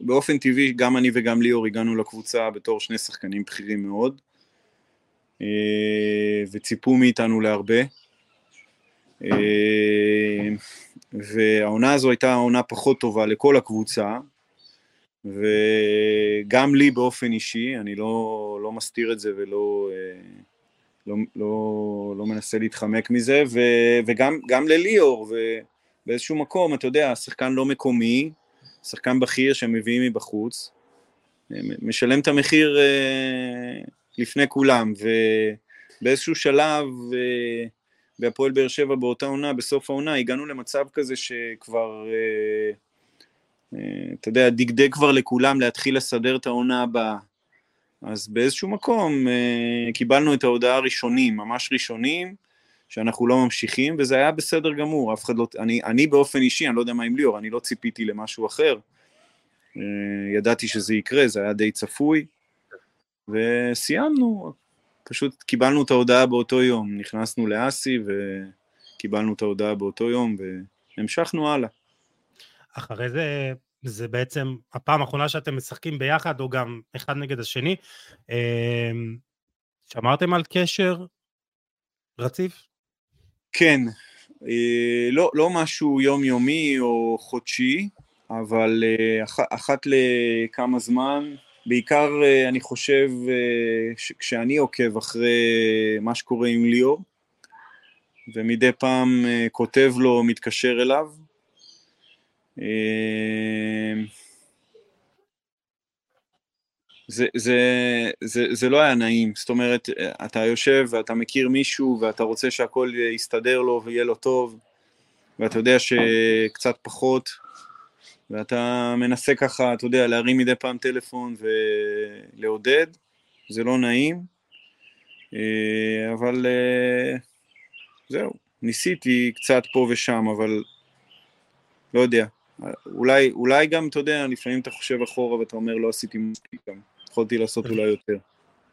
באופן טבעי גם אני וגם ליאור הגענו לקבוצה בתור שני שחקנים בכירים מאוד, uh, וציפו מאיתנו להרבה. Uh, והעונה הזו הייתה עונה פחות טובה לכל הקבוצה, וגם לי באופן אישי, אני לא, לא מסתיר את זה ולא לא, לא, לא מנסה להתחמק מזה, ו, וגם לליאור, ובאיזשהו מקום, אתה יודע, שחקן לא מקומי, שחקן בכיר שהם מביאים מבחוץ, משלם את המחיר לפני כולם, ובאיזשהו שלב, בהפועל באר שבע באותה עונה, בסוף העונה, הגענו למצב כזה שכבר, אתה יודע, דגדג כבר לכולם להתחיל לסדר את העונה הבאה. אז באיזשהו מקום אה, קיבלנו את ההודעה הראשונים, ממש ראשונים, שאנחנו לא ממשיכים, וזה היה בסדר גמור, אף אחד לא, אני, אני באופן אישי, אני לא יודע מה עם ליאור, אני לא ציפיתי למשהו אחר, אה, ידעתי שזה יקרה, זה היה די צפוי, וסיימנו, פשוט קיבלנו את ההודעה באותו יום, נכנסנו לאסי וקיבלנו את ההודעה באותו יום, והמשכנו הלאה. אחרי זה זה בעצם הפעם האחרונה שאתם משחקים ביחד, או גם אחד נגד השני. אמ, שמרתם על קשר רציף? כן, אה, לא, לא משהו יומיומי או חודשי, אבל אה, אח, אחת לכמה זמן, בעיקר אה, אני חושב כשאני עוקב אחרי מה שקורה עם ליאור, ומדי פעם כותב לו, מתקשר אליו, זה, זה, זה, זה לא היה נעים, זאת אומרת, אתה יושב ואתה מכיר מישהו ואתה רוצה שהכל יסתדר לו ויהיה לו טוב, ואתה יודע שקצת פחות, ואתה מנסה ככה, אתה יודע, להרים מדי פעם טלפון ולעודד, זה לא נעים, אה, אבל אה, זהו, ניסיתי קצת פה ושם, אבל לא יודע, אולי, אולי גם, אתה יודע, לפעמים אתה חושב אחורה ואתה אומר, לא עשיתי מספיק גם, יכולתי לעשות אולי יותר.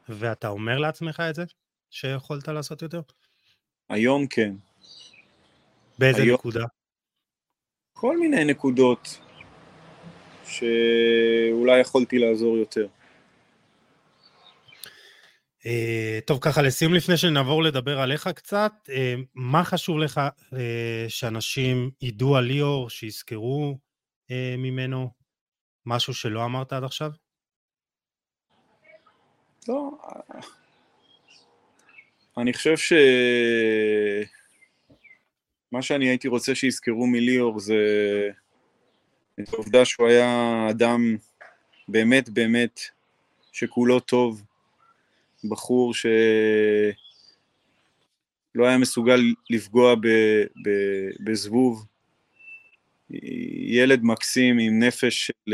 ואתה אומר לעצמך את זה? שיכולת לעשות יותר? היום כן. באיזה היום... נקודה? כל מיני נקודות שאולי יכולתי לעזור יותר. Uh, טוב, ככה לסיום לפני שנעבור לדבר עליך קצת, uh, מה חשוב לך uh, שאנשים ידעו על ליאור, שיזכרו ממנו משהו שלא אמרת עד עכשיו? לא, אני חושב ש... מה שאני הייתי רוצה שיזכרו מליאור זה את העובדה שהוא היה אדם באמת באמת שכולו טוב, בחור שלא היה מסוגל לפגוע ב, ב, בזבוב, ילד מקסים עם נפש של...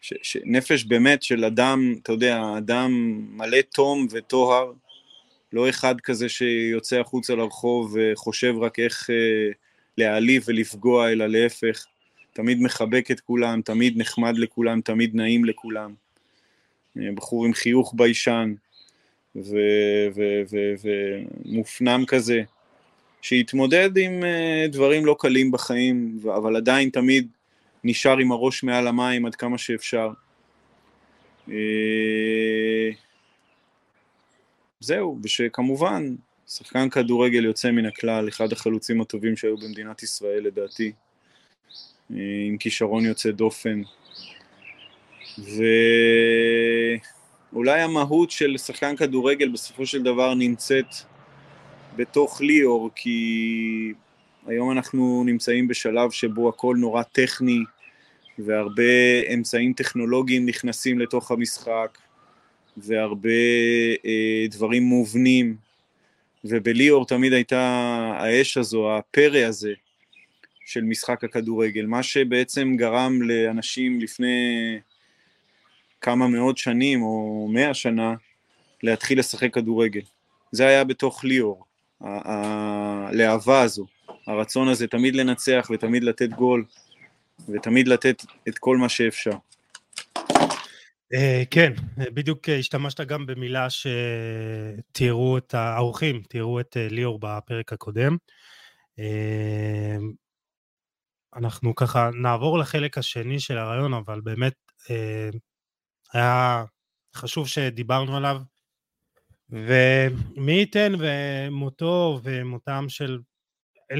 ש, ש, נפש באמת של אדם, אתה יודע, אדם מלא תום וטוהר, לא אחד כזה שיוצא החוצה לרחוב וחושב רק איך אה, להעליב ולפגוע, אלא להפך, תמיד מחבק את כולם, תמיד נחמד לכולם, תמיד נעים לכולם. בחור עם חיוך ביישן ומופנם כזה, שהתמודד עם uh, דברים לא קלים בחיים, אבל עדיין תמיד נשאר עם הראש מעל המים עד כמה שאפשר. Uh, זהו, ושכמובן, שחקן כדורגל יוצא מן הכלל, אחד החלוצים הטובים שהיו במדינת ישראל לדעתי, עם כישרון יוצא דופן. ואולי המהות של שחקן כדורגל בסופו של דבר נמצאת בתוך ליאור, כי היום אנחנו נמצאים בשלב שבו הכל נורא טכני, והרבה אמצעים טכנולוגיים נכנסים לתוך המשחק, והרבה אה, דברים מובנים, ובליאור תמיד הייתה האש הזו, הפרא הזה של משחק הכדורגל, מה שבעצם גרם לאנשים לפני כמה מאות שנים או מאה שנה להתחיל לשחק כדורגל. זה היה בתוך ליאור. הלהבה הזו, הרצון הזה תמיד לנצח ותמיד לתת גול ותמיד לתת את כל מה שאפשר. אה, כן, בדיוק השתמשת גם במילה שתיארו את האורחים, תיארו את אה, ליאור בפרק הקודם. אה, אנחנו ככה נעבור לחלק השני של הרעיון, אבל באמת היה חשוב שדיברנו עליו ומי ייתן ומותו ומותם של 1,400-1,500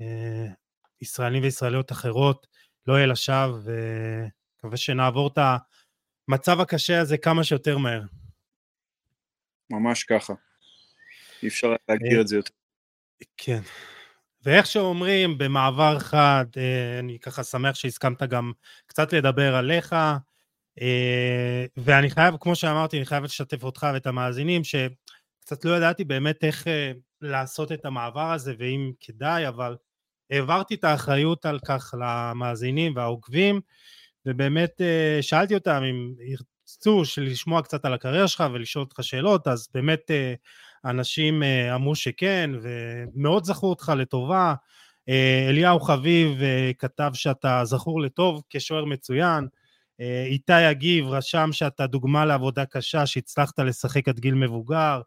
אה, ישראלים וישראליות אחרות לא יהיה לשווא, ומקווה שנעבור את המצב הקשה הזה כמה שיותר מהר. ממש ככה. אי אפשר להגדיר את זה יותר. כן. ואיך שאומרים, במעבר חד, אה, אני ככה שמח שהסכמת גם קצת לדבר עליך, אה, ואני חייב, כמו שאמרתי, אני חייב לשתף אותך ואת המאזינים, שקצת לא ידעתי באמת איך אה, לעשות את המעבר הזה, ואם כדאי, אבל העברתי את האחריות על כך למאזינים והעוקבים, ובאמת שאלתי אותם אם ירצו לשמוע קצת על הקריירה שלך ולשאול אותך שאלות, אז באמת אנשים אמרו שכן, ומאוד זכו אותך לטובה. אליהו חביב כתב שאתה זכור לטוב כשוער מצוין, אה, איתי אגיב רשם שאתה דוגמה לעבודה קשה, שהצלחת לשחק עד גיל מבוגר.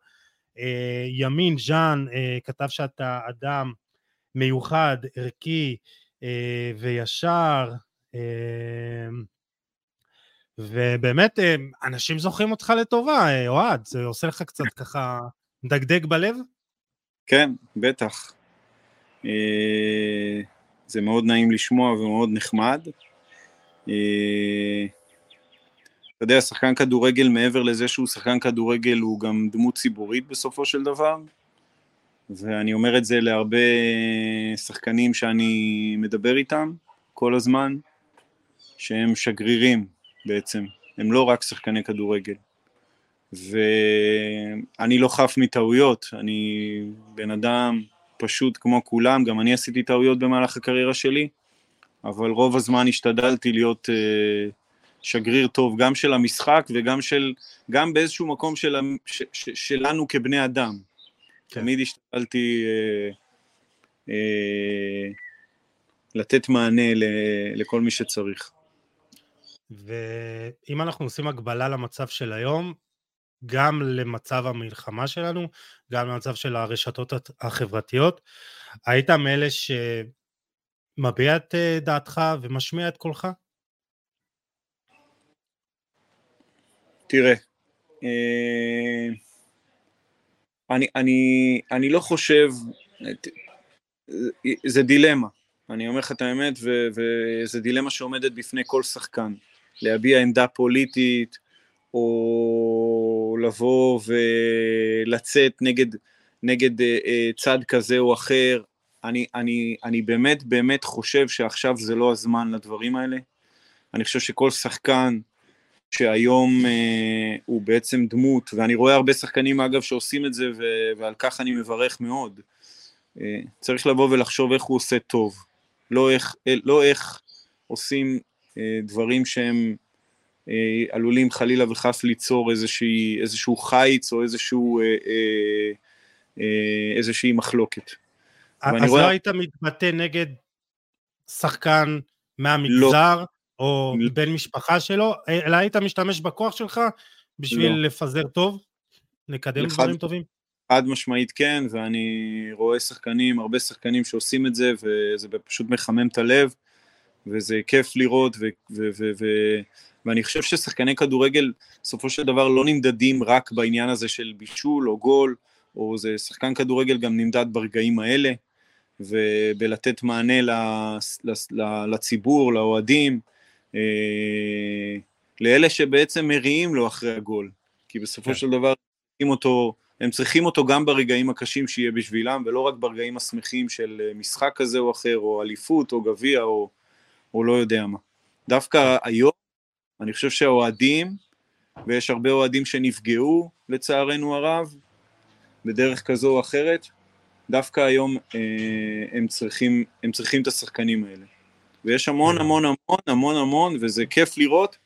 אה, ימין ז'אן אה, כתב שאתה אדם מיוחד, ערכי וישר. ובאמת, אנשים זוכרים אותך לטובה, אוהד, זה עושה לך קצת ככה מדגדג בלב? כן, בטח. זה מאוד נעים לשמוע ומאוד נחמד. אה, אתה יודע, שחקן כדורגל מעבר לזה שהוא שחקן כדורגל הוא גם דמות ציבורית בסופו של דבר, ואני אומר את זה להרבה שחקנים שאני מדבר איתם כל הזמן, שהם שגרירים בעצם, הם לא רק שחקני כדורגל. ואני לא חף מטעויות, אני בן אדם פשוט כמו כולם, גם אני עשיתי טעויות במהלך הקריירה שלי, אבל רוב הזמן השתדלתי להיות uh, שגריר טוב, גם של המשחק וגם של, גם באיזשהו מקום של, ש, ש, שלנו כבני אדם. כן. תמיד השתדלתי uh, uh, לתת מענה ל, לכל מי שצריך. ואם אנחנו עושים הקבלה למצב של היום, גם למצב המלחמה שלנו, גם למצב של הרשתות החברתיות, היית מאלה ש... מביע את אה, דעתך ומשמיע את קולך? תראה, אה, אני, אני, אני לא חושב, זה דילמה, אני אומר לך את האמת, וזה דילמה שעומדת בפני כל שחקן, להביע עמדה פוליטית, או לבוא ולצאת נגד, נגד אה, צד כזה או אחר, אני, אני, אני באמת באמת חושב שעכשיו זה לא הזמן לדברים האלה. אני חושב שכל שחקן שהיום אה, הוא בעצם דמות, ואני רואה הרבה שחקנים אגב שעושים את זה, ו- ועל כך אני מברך מאוד, אה, צריך לבוא ולחשוב איך הוא עושה טוב, לא איך, אה, לא איך עושים אה, דברים שהם אה, עלולים חלילה וחס ליצור איזושהי, איזשהו חיץ או איזשהו, אה, אה, אה, איזושהי מחלוקת. אז רואה... לא היית מתבטא נגד שחקן מהמגזר, לא. או לא. בן משפחה שלו, אלא היית משתמש בכוח שלך בשביל לא. לפזר טוב, לקדם לחד... דברים טובים? חד משמעית כן, ואני רואה שחקנים, הרבה שחקנים שעושים את זה, וזה פשוט מחמם את הלב, וזה כיף לראות, ו, ו, ו, ו, ואני חושב ששחקני כדורגל, בסופו של דבר לא נמדדים רק בעניין הזה של בישול או גול, או זה שחקן כדורגל גם נמדד ברגעים האלה, ובלתת מענה לציבור, לאוהדים, אה, לאלה שבעצם מריעים לו אחרי הגול, כי בסופו כן. של דבר אותו, הם צריכים אותו גם ברגעים הקשים שיהיה בשבילם, ולא רק ברגעים השמחים של אה, משחק כזה או אחר, או אליפות, או גביע, או, או לא יודע מה. דווקא היום, אני חושב שהאוהדים, ויש הרבה אוהדים שנפגעו, לצערנו הרב, בדרך כזו או אחרת, דווקא היום אה, הם, צריכים, הם צריכים את השחקנים האלה. ויש המון. המון המון המון המון, וזה כיף לראות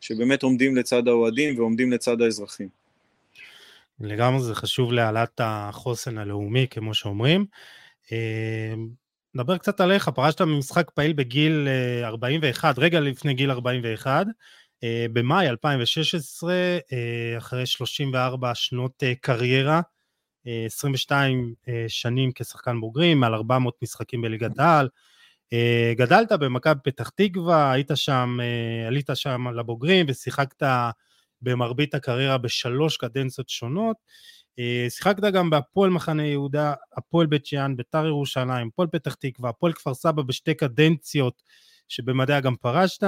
שבאמת עומדים לצד האוהדים ועומדים לצד האזרחים. לגמרי זה חשוב להעלאת החוסן הלאומי, כמו שאומרים. אה, נדבר קצת עליך, פרשת ממשחק פעיל בגיל 41, אה, רגע לפני גיל 41, אה, במאי 2016, אחרי 34 שנות קריירה, 22 שנים כשחקן בוגרים, מעל 400 משחקים בליגת העל, אה, גדלת במכבי פתח תקווה, היית שם, אה, עלית שם לבוגרים ושיחקת במרבית הקריירה בשלוש קדנציות שונות. אה, שיחקת גם בהפועל מחנה יהודה, הפועל בית שאן, ביתר ירושלים, הפועל פתח תקווה, הפועל כפר סבא בשתי קדנציות שבמדעיה גם פרשת,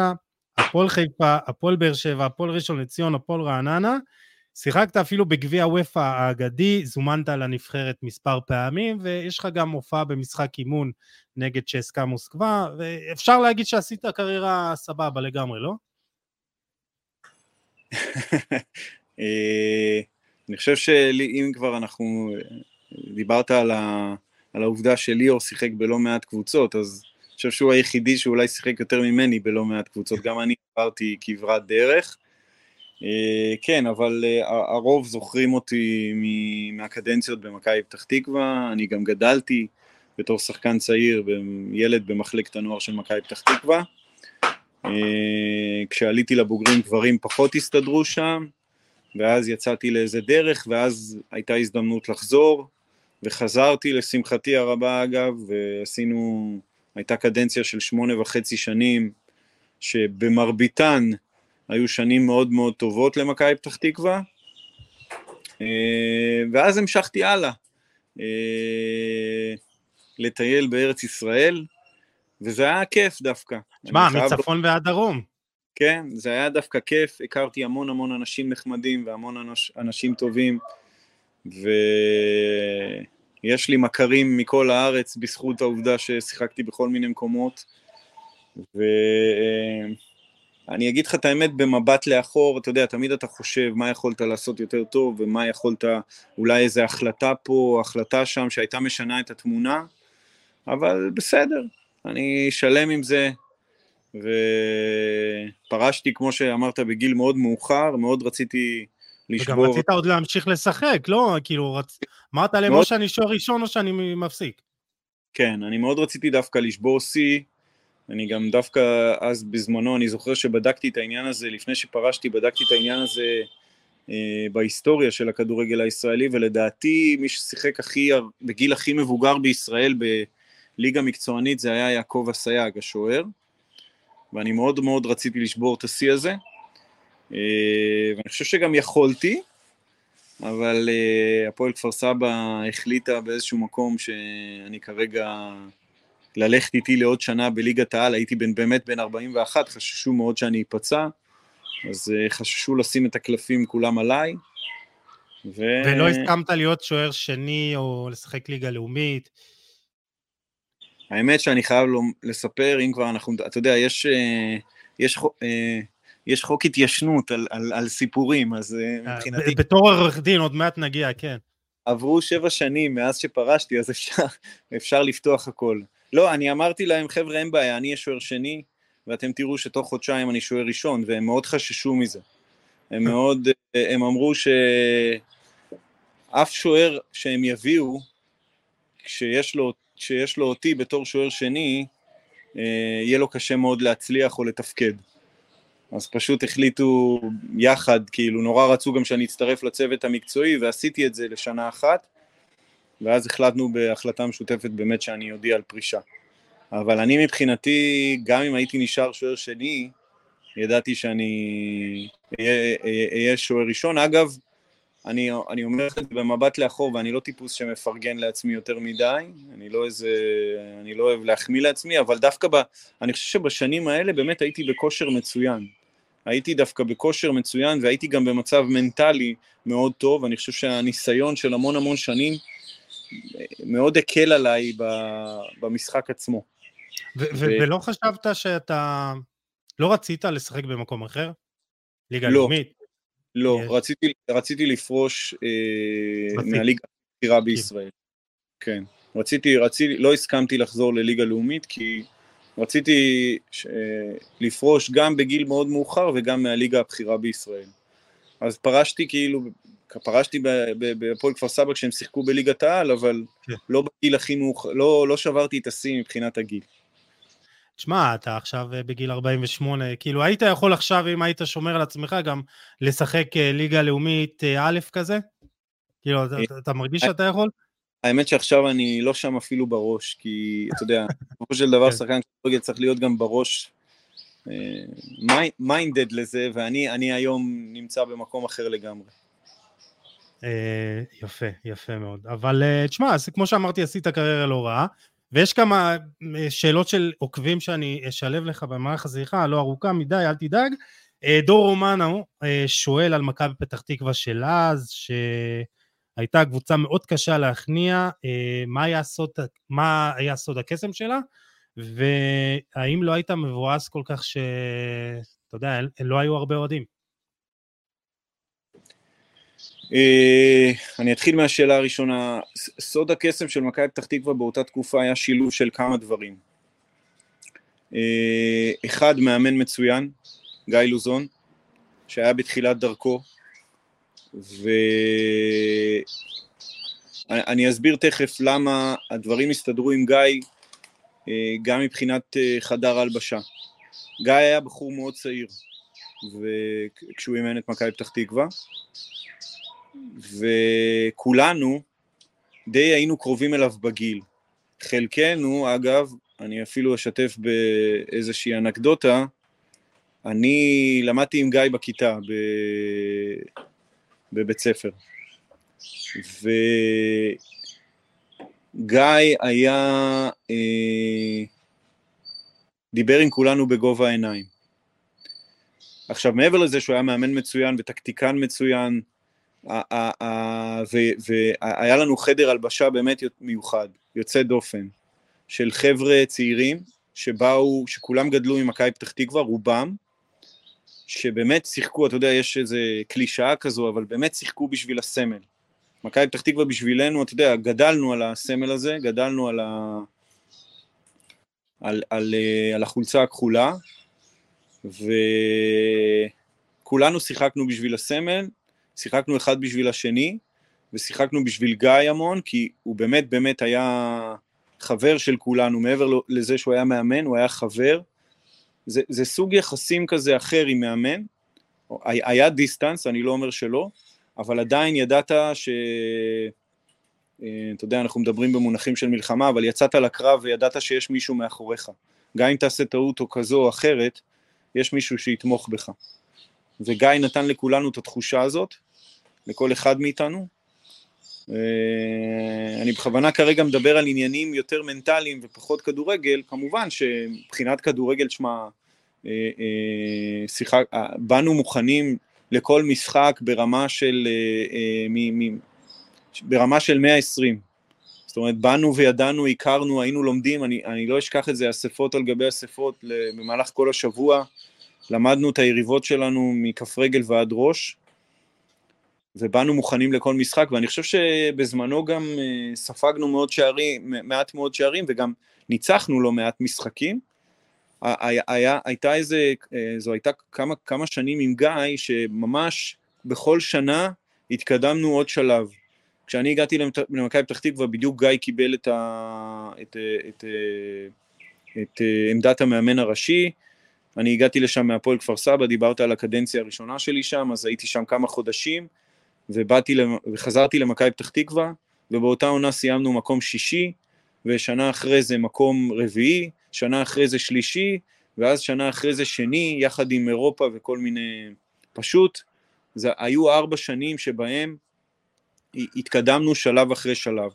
הפועל חיפה, הפועל באר שבע, הפועל ראשון לציון, הפועל רעננה. שיחקת אפילו בגביע וופא האגדי, זומנת לנבחרת מספר פעמים, ויש לך גם הופעה במשחק אימון נגד צ'סקה מוסקבה, ואפשר להגיד שעשית קריירה סבבה לגמרי, לא? אה, אני חושב שאם כבר אנחנו, דיברת על, ה, על העובדה שליאור שיחק בלא מעט קבוצות, אז אני חושב שהוא היחידי שאולי שיחק יותר ממני בלא מעט קבוצות, גם אני עברתי כברת דרך. אה, כן, אבל אה, הרוב זוכרים אותי מהקדנציות במכבי פתח תקווה, אני גם גדלתי בתור שחקן צעיר, ילד במחלקת הנוער של מכבי פתח תקווה. אה, כשעליתי לבוגרים דברים פחות הסתדרו שם, ואז יצאתי לאיזה דרך, ואז הייתה הזדמנות לחזור, וחזרתי לשמחתי הרבה אגב, ועשינו, הייתה קדנציה של שמונה וחצי שנים, שבמרביתן היו שנים מאוד מאוד טובות למכבי פתח תקווה, אה, ואז המשכתי הלאה, אה, לטייל בארץ ישראל, וזה היה כיף דווקא. תשמע, מצפון ועד דרום. כן, זה היה דווקא כיף, הכרתי המון המון אנשים נחמדים והמון אנש, אנשים טובים, ויש לי מכרים מכל הארץ בזכות העובדה ששיחקתי בכל מיני מקומות, ו... אני אגיד לך את האמת במבט לאחור, אתה יודע, תמיד אתה חושב מה יכולת לעשות יותר טוב ומה יכולת, אולי איזו החלטה פה, החלטה שם שהייתה משנה את התמונה, אבל בסדר, אני שלם עם זה, ופרשתי, כמו שאמרת, בגיל מאוד מאוחר, מאוד רציתי לשבור... וגם רצית עוד להמשיך לשחק, לא? כאילו, רצ... אמרת להם או שאני שוער ראשון או שאני מפסיק. כן, אני מאוד רציתי דווקא לשבור שיא. אני גם דווקא אז בזמנו, אני זוכר שבדקתי את העניין הזה, לפני שפרשתי בדקתי את העניין הזה אה, בהיסטוריה של הכדורגל הישראלי, ולדעתי מי ששיחק הכי, בגיל הכי מבוגר בישראל בליגה מקצוענית זה היה יעקב אסייג, השוער, ואני מאוד מאוד רציתי לשבור את השיא הזה, אה, ואני חושב שגם יכולתי, אבל אה, הפועל כפר סבא החליטה באיזשהו מקום שאני כרגע ללכת איתי לעוד שנה בליגת העל, הייתי בן, באמת בן 41, חששו מאוד שאני אפצע, אז uh, חששו לשים את הקלפים כולם עליי. ו... ולא הסכמת להיות שוער שני או לשחק ליגה לאומית? האמת שאני חייב לספר, אם כבר אנחנו, אתה יודע, יש, אה, יש, אה, יש חוק התיישנות על, על, על סיפורים, אז מבחינתי... בתור עורך דין, עוד מעט נגיע, כן. עברו שבע שנים מאז שפרשתי, אז אפשר, אפשר לפתוח הכל. לא, אני אמרתי להם, חבר'ה, אין בעיה, אני אהיה שוער שני, ואתם תראו שתוך חודשיים אני שוער ראשון, והם מאוד חששו מזה. הם מאוד, הם אמרו שאף שוער שהם יביאו, כשיש לו, כשיש לו אותי בתור שוער שני, אה, יהיה לו קשה מאוד להצליח או לתפקד. אז פשוט החליטו יחד, כאילו נורא רצו גם שאני אצטרף לצוות המקצועי ועשיתי את זה לשנה אחת, ואז החלטנו בהחלטה משותפת באמת שאני אודיע על פרישה. אבל אני מבחינתי, גם אם הייתי נשאר שוער שני, ידעתי שאני אהיה שוער ראשון. אגב, אני, אני אומר את זה במבט לאחור, ואני לא טיפוס שמפרגן לעצמי יותר מדי, אני לא איזה, אני לא אוהב להחמיא לעצמי, אבל דווקא ב... אני חושב שבשנים האלה באמת הייתי בכושר מצוין. הייתי דווקא בכושר מצוין, והייתי גם במצב מנטלי מאוד טוב, אני חושב שהניסיון של המון המון שנים מאוד הקל עליי במשחק עצמו. ו- ו- ולא חשבת שאתה... לא רצית לשחק במקום אחר? ליגה לא, לאומית? לא. רציתי, רציתי לפרוש אה, מהליגה הבכירה בישראל. כן. רציתי, רציתי, לא הסכמתי לחזור לליגה לאומית כי רציתי ש... אה, לפרוש גם בגיל מאוד מאוחר וגם מהליגה הבכירה בישראל. אז פרשתי כאילו, פרשתי בהפועל כפר סבא כשהם שיחקו בליגת העל, אבל כן. לא בגיל הכי מאוחר, לא, לא שברתי את השיא מבחינת הגיל. תשמע, אתה עכשיו אה, בגיל 48, כאילו היית יכול עכשיו, אם היית שומר על עצמך, גם לשחק אה, ליגה לאומית אה, א' כזה? כאילו, אתה, אתה מרגיש שאתה יכול? האמת שעכשיו אני לא שם אפילו בראש, כי אתה יודע, בסופו של דבר כן. שחקן כדורגל צריך להיות גם בראש מיינדד לזה, ואני היום נמצא במקום אחר לגמרי. יפה, יפה מאוד. אבל תשמע, כמו שאמרתי, עשית קריירה לא רעה. ויש כמה אה, שאלות של עוקבים שאני אשלב לך במערך הזריחה, לא ארוכה מדי, אל תדאג. אה, דור רומנו אה, שואל על מכבי פתח תקווה של אז, שהייתה קבוצה מאוד קשה להכניע, מה היה סוד, מה היה סוד הקסם שלה, והאם לא היית מבואס כל כך שאתה יודע, לא היו הרבה אוהדים? אה, אני אתחיל מהשאלה הראשונה. סוד הקסם של מכבי פתח תקווה באותה תקופה היה שילוב של כמה דברים. אה, אחד, מאמן מצוין, גיא לוזון, שהיה בתחילת דרכו, ואני אסביר תכף למה הדברים הסתדרו עם גיא אה, גם מבחינת חדר ההלבשה. גיא היה בחור מאוד צעיר, וכשהוא אימן את מכבי פתח תקווה, וכולנו די היינו קרובים אליו בגיל. חלקנו, אגב, אני אפילו אשתף באיזושהי אנקדוטה, אני למדתי עם גיא בכיתה ב... בבית ספר. וגיא היה, אה, דיבר עם כולנו בגובה העיניים. עכשיו, מעבר לזה שהוא היה מאמן מצוין וטקטיקן מצוין, והיה לנו חדר הלבשה באמת מיוחד, יוצא דופן, של חבר'ה צעירים שבאו, שכולם גדלו ממכבי פתח תקווה, רובם, שבאמת שיחקו, אתה יודע, יש איזה קלישאה כזו, אבל באמת שיחקו בשביל הסמל. מכבי פתח תקווה בשבילנו, אתה יודע, גדלנו על הסמל הזה, גדלנו על, ה... על, על, אה, על החולצה הכחולה, וכולנו שיחקנו בשביל הסמל, שיחקנו אחד בשביל השני, ושיחקנו בשביל גיא המון, כי הוא באמת באמת היה חבר של כולנו, מעבר לזה שהוא היה מאמן, הוא היה חבר. זה, זה סוג יחסים כזה אחר עם מאמן, היה דיסטנס, אני לא אומר שלא, אבל עדיין ידעת ש... אה, אתה יודע, אנחנו מדברים במונחים של מלחמה, אבל יצאת לקרב וידעת שיש מישהו מאחוריך. גם אם תעשה טעות או כזו או אחרת, יש מישהו שיתמוך בך. וגיא נתן לכולנו את התחושה הזאת, לכל אחד מאיתנו. אה, אני בכוונה כרגע מדבר על עניינים יותר מנטליים ופחות כדורגל, כמובן שמבחינת כדורגל, שמע, אה, אה, שיחק, באנו מוכנים לכל משחק ברמה של, ברמה של 120. זאת אומרת, באנו וידענו, הכרנו, היינו לומדים, אני, אני לא אשכח את זה, אספות על גבי אספות במהלך כל השבוע, למדנו את היריבות שלנו מכף רגל ועד ראש, ובאנו מוכנים לכל משחק, ואני חושב שבזמנו גם אה, ספגנו מאוד שערים, מעט מאוד שערים, וגם ניצחנו לא מעט משחקים. היה, הייתה איזה, אה, זו הייתה כמה, כמה שנים עם גיא, שממש בכל שנה התקדמנו עוד שלב. כשאני הגעתי למכבי פתח תקווה, בדיוק גיא קיבל את, ה, את, את, את, את עמדת המאמן הראשי, אני הגעתי לשם מהפועל כפר סבא, דיברת על הקדנציה הראשונה שלי שם, אז הייתי שם כמה חודשים, ובאתי, וחזרתי למכבי פתח תקווה, ובאותה עונה סיימנו מקום שישי, ושנה אחרי זה מקום רביעי, שנה אחרי זה שלישי, ואז שנה אחרי זה שני, יחד עם אירופה וכל מיני... פשוט, זה היו ארבע שנים שבהם התקדמנו שלב אחרי שלב,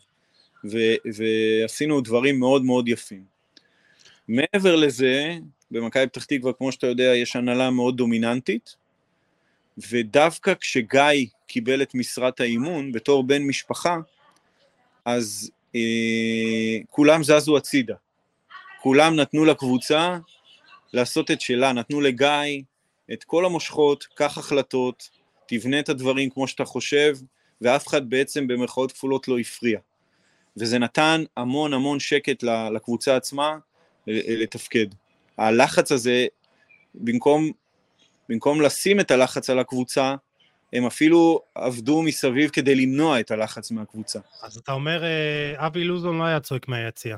ו, ועשינו דברים מאוד מאוד יפים. מעבר לזה, במכבי פתח תקווה, כמו שאתה יודע, יש הנהלה מאוד דומיננטית, ודווקא כשגיא קיבל את משרת האימון בתור בן משפחה, אז אה, כולם זזו הצידה. כולם נתנו לקבוצה לעשות את שלה, נתנו לגיא את כל המושכות, קח החלטות, תבנה את הדברים כמו שאתה חושב, ואף אחד בעצם במרכאות כפולות לא הפריע. וזה נתן המון המון שקט לקבוצה עצמה לתפקד. הלחץ הזה, במקום, במקום לשים את הלחץ על הקבוצה, הם אפילו עבדו מסביב כדי למנוע את הלחץ מהקבוצה. אז אתה אומר, אה, אבי לוזון לא היה צועק מהיציע,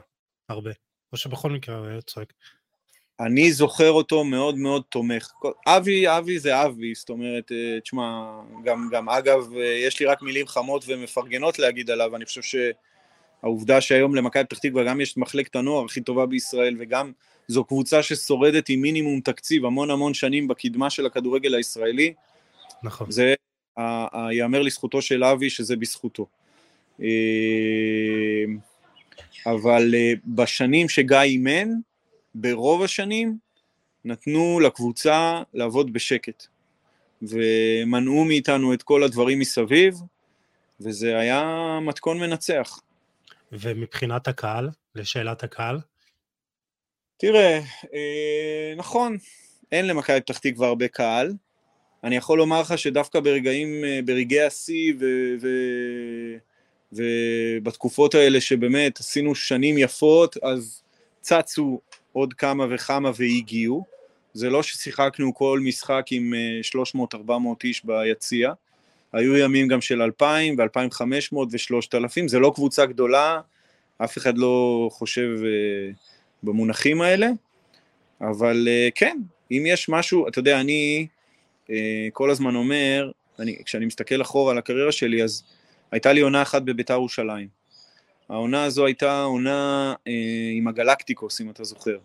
הרבה, או שבכל מקרה הוא היה צועק. אני זוכר אותו מאוד מאוד תומך. אבי, אבי זה אבי, זאת אומרת, אה, תשמע, גם, גם אגב, אה, יש לי רק מילים חמות ומפרגנות להגיד עליו, אני חושב שהעובדה שהיום למכבי פתח תקווה גם יש את מחלקת הנוער הכי טובה בישראל, וגם זו קבוצה ששורדת עם מינימום תקציב המון המון שנים בקדמה של הכדורגל הישראלי, נכון. זה ייאמר לזכותו של אבי שזה בזכותו. אה, אבל בשנים שגיא אימן, ברוב השנים נתנו לקבוצה לעבוד בשקט, ומנעו מאיתנו את כל הדברים מסביב, וזה היה מתכון מנצח. ומבחינת הקהל, לשאלת הקהל? תראה, אה, נכון, אין למכבי פתח תקווה הרבה קהל. אני יכול לומר לך שדווקא ברגעים, אה, ברגעי השיא ובתקופות האלה שבאמת עשינו שנים יפות, אז צצו עוד כמה וכמה והגיעו. זה לא ששיחקנו כל משחק עם 300-400 אה, איש ביציע, היו ימים גם של 2,000 ו-2,500 ו-3,000, זה לא קבוצה גדולה, אף אחד לא חושב uh, במונחים האלה, אבל uh, כן, אם יש משהו, אתה יודע, אני uh, כל הזמן אומר, אני, כשאני מסתכל אחורה על הקריירה שלי, אז הייתה לי עונה אחת בביתר ירושלים. העונה הזו הייתה עונה אה, עם הגלקטיקוס, אם אתה זוכר.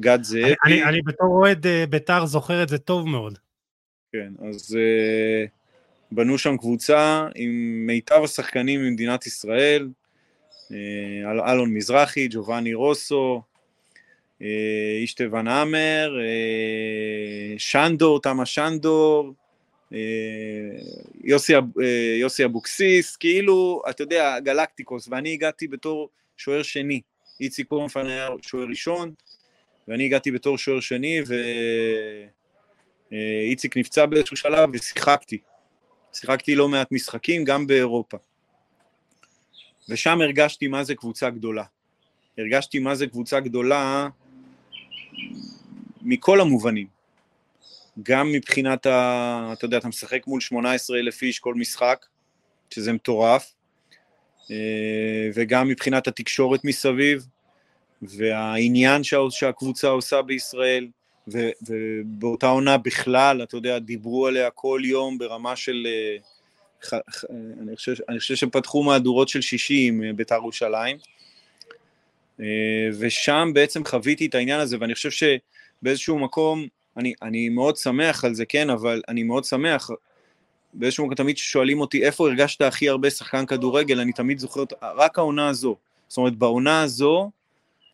גד זאבי. אני, אני, אני בתור אוהד אה, בית"ר זוכר את זה טוב מאוד. כן, אז אה, בנו שם קבוצה עם מיטב השחקנים ממדינת ישראל, אה, אלון מזרחי, ג'ובאני רוסו, אה, איש תיבן עמר, אה, שנדור, תמה שנדור, יוסי, אבוקסיס, כאילו, אתה יודע, גלקטיקוס, ואני הגעתי בתור שוער שני. איציק קורנפן היה שוער ראשון, ואני הגעתי בתור שוער שני, ואיציק נפצע באיזשהו שלב ושיחקתי. שיחקתי לא מעט משחקים, גם באירופה. ושם הרגשתי מה זה קבוצה גדולה. הרגשתי מה זה קבוצה גדולה מכל המובנים. גם מבחינת, ה, אתה יודע, אתה משחק מול 18 אלף איש כל משחק, שזה מטורף, אה, וגם מבחינת התקשורת מסביב, והעניין שהקבוצה עושה בישראל, ובאותה עונה בכלל, אתה יודע, דיברו עליה כל יום ברמה של... אה, אני חושב, אני חושב שפתחו מהדורות של שישי עם אה, בית"ר ירושלים, ושם בעצם חוויתי את העניין הזה, ואני חושב שבאיזשהו מקום אני, אני מאוד שמח על זה, כן, אבל אני מאוד שמח, באיזשהו מקום תמיד שואלים אותי איפה הרגשת הכי הרבה שחקן כדורגל, אני תמיד זוכר, רק העונה הזו. זאת אומרת, בעונה הזו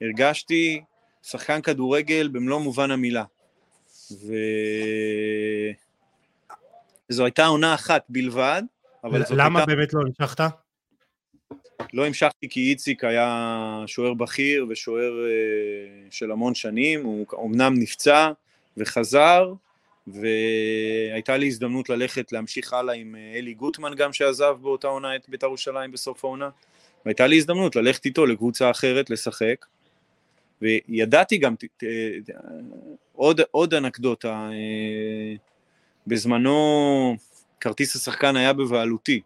הרגשתי שחקן כדורגל במלוא מובן המילה. וזו הייתה עונה אחת בלבד, אבל זאת למה הייתה... באמת לא המשכת? לא המשכתי כי איציק היה שוער בכיר ושוער uh, של המון שנים, הוא אמנם נפצע, וחזר, והייתה לי הזדמנות ללכת להמשיך הלאה עם אה, אלי גוטמן גם שעזב באותה עונה את בית"ר ירושלים בסוף העונה, והייתה לי הזדמנות ללכת איתו לקבוצה אחרת לשחק, וידעתי גם, עוד, עוד אנקדוטה, אה, בזמנו כרטיס השחקן היה בבעלותי,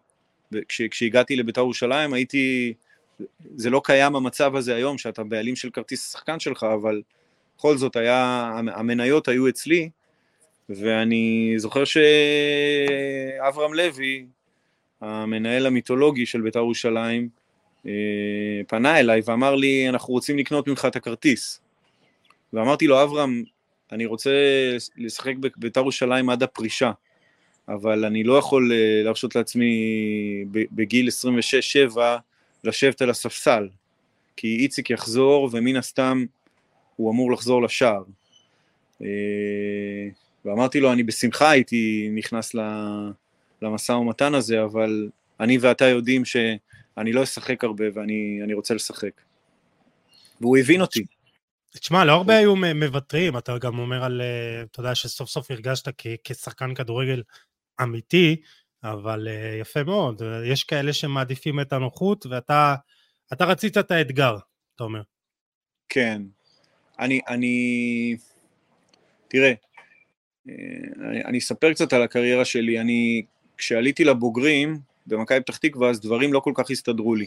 וכשהגעתי לבית"ר ירושלים הייתי, זה לא קיים המצב הזה היום שאתה בעלים של כרטיס השחקן שלך, אבל בכל זאת היה, המניות היו אצלי, ואני זוכר שאברהם לוי, המנהל המיתולוגי של בית"ר ירושלים, פנה אליי ואמר לי, אנחנו רוצים לקנות ממך את הכרטיס. ואמרתי לו, אברהם, אני רוצה לשחק בבית"ר ירושלים עד הפרישה, אבל אני לא יכול אה, להרשות לעצמי בגיל 26-7 לשבת על הספסל, כי איציק יחזור ומן הסתם הוא אמור לחזור לשער. אה, ואמרתי לו, אני בשמחה הייתי נכנס למשא ומתן הזה, אבל אני ואתה יודעים שאני לא אשחק הרבה ואני רוצה לשחק. והוא הבין אותי. תשמע, לא הרבה היו מוותרים, אתה גם אומר על, אה, אתה יודע שסוף סוף הרגשת כשחקן כדורגל אמיתי, אבל אה, יפה מאוד, יש כאלה שמעדיפים את הנוחות, ואתה אתה רצית את האתגר, אתה אומר. כן, אני, אני, תראה, אה, אני, אני אספר קצת על הקריירה שלי, אני, כשעליתי לבוגרים במכבי פתח תקווה, אז דברים לא כל כך הסתדרו לי.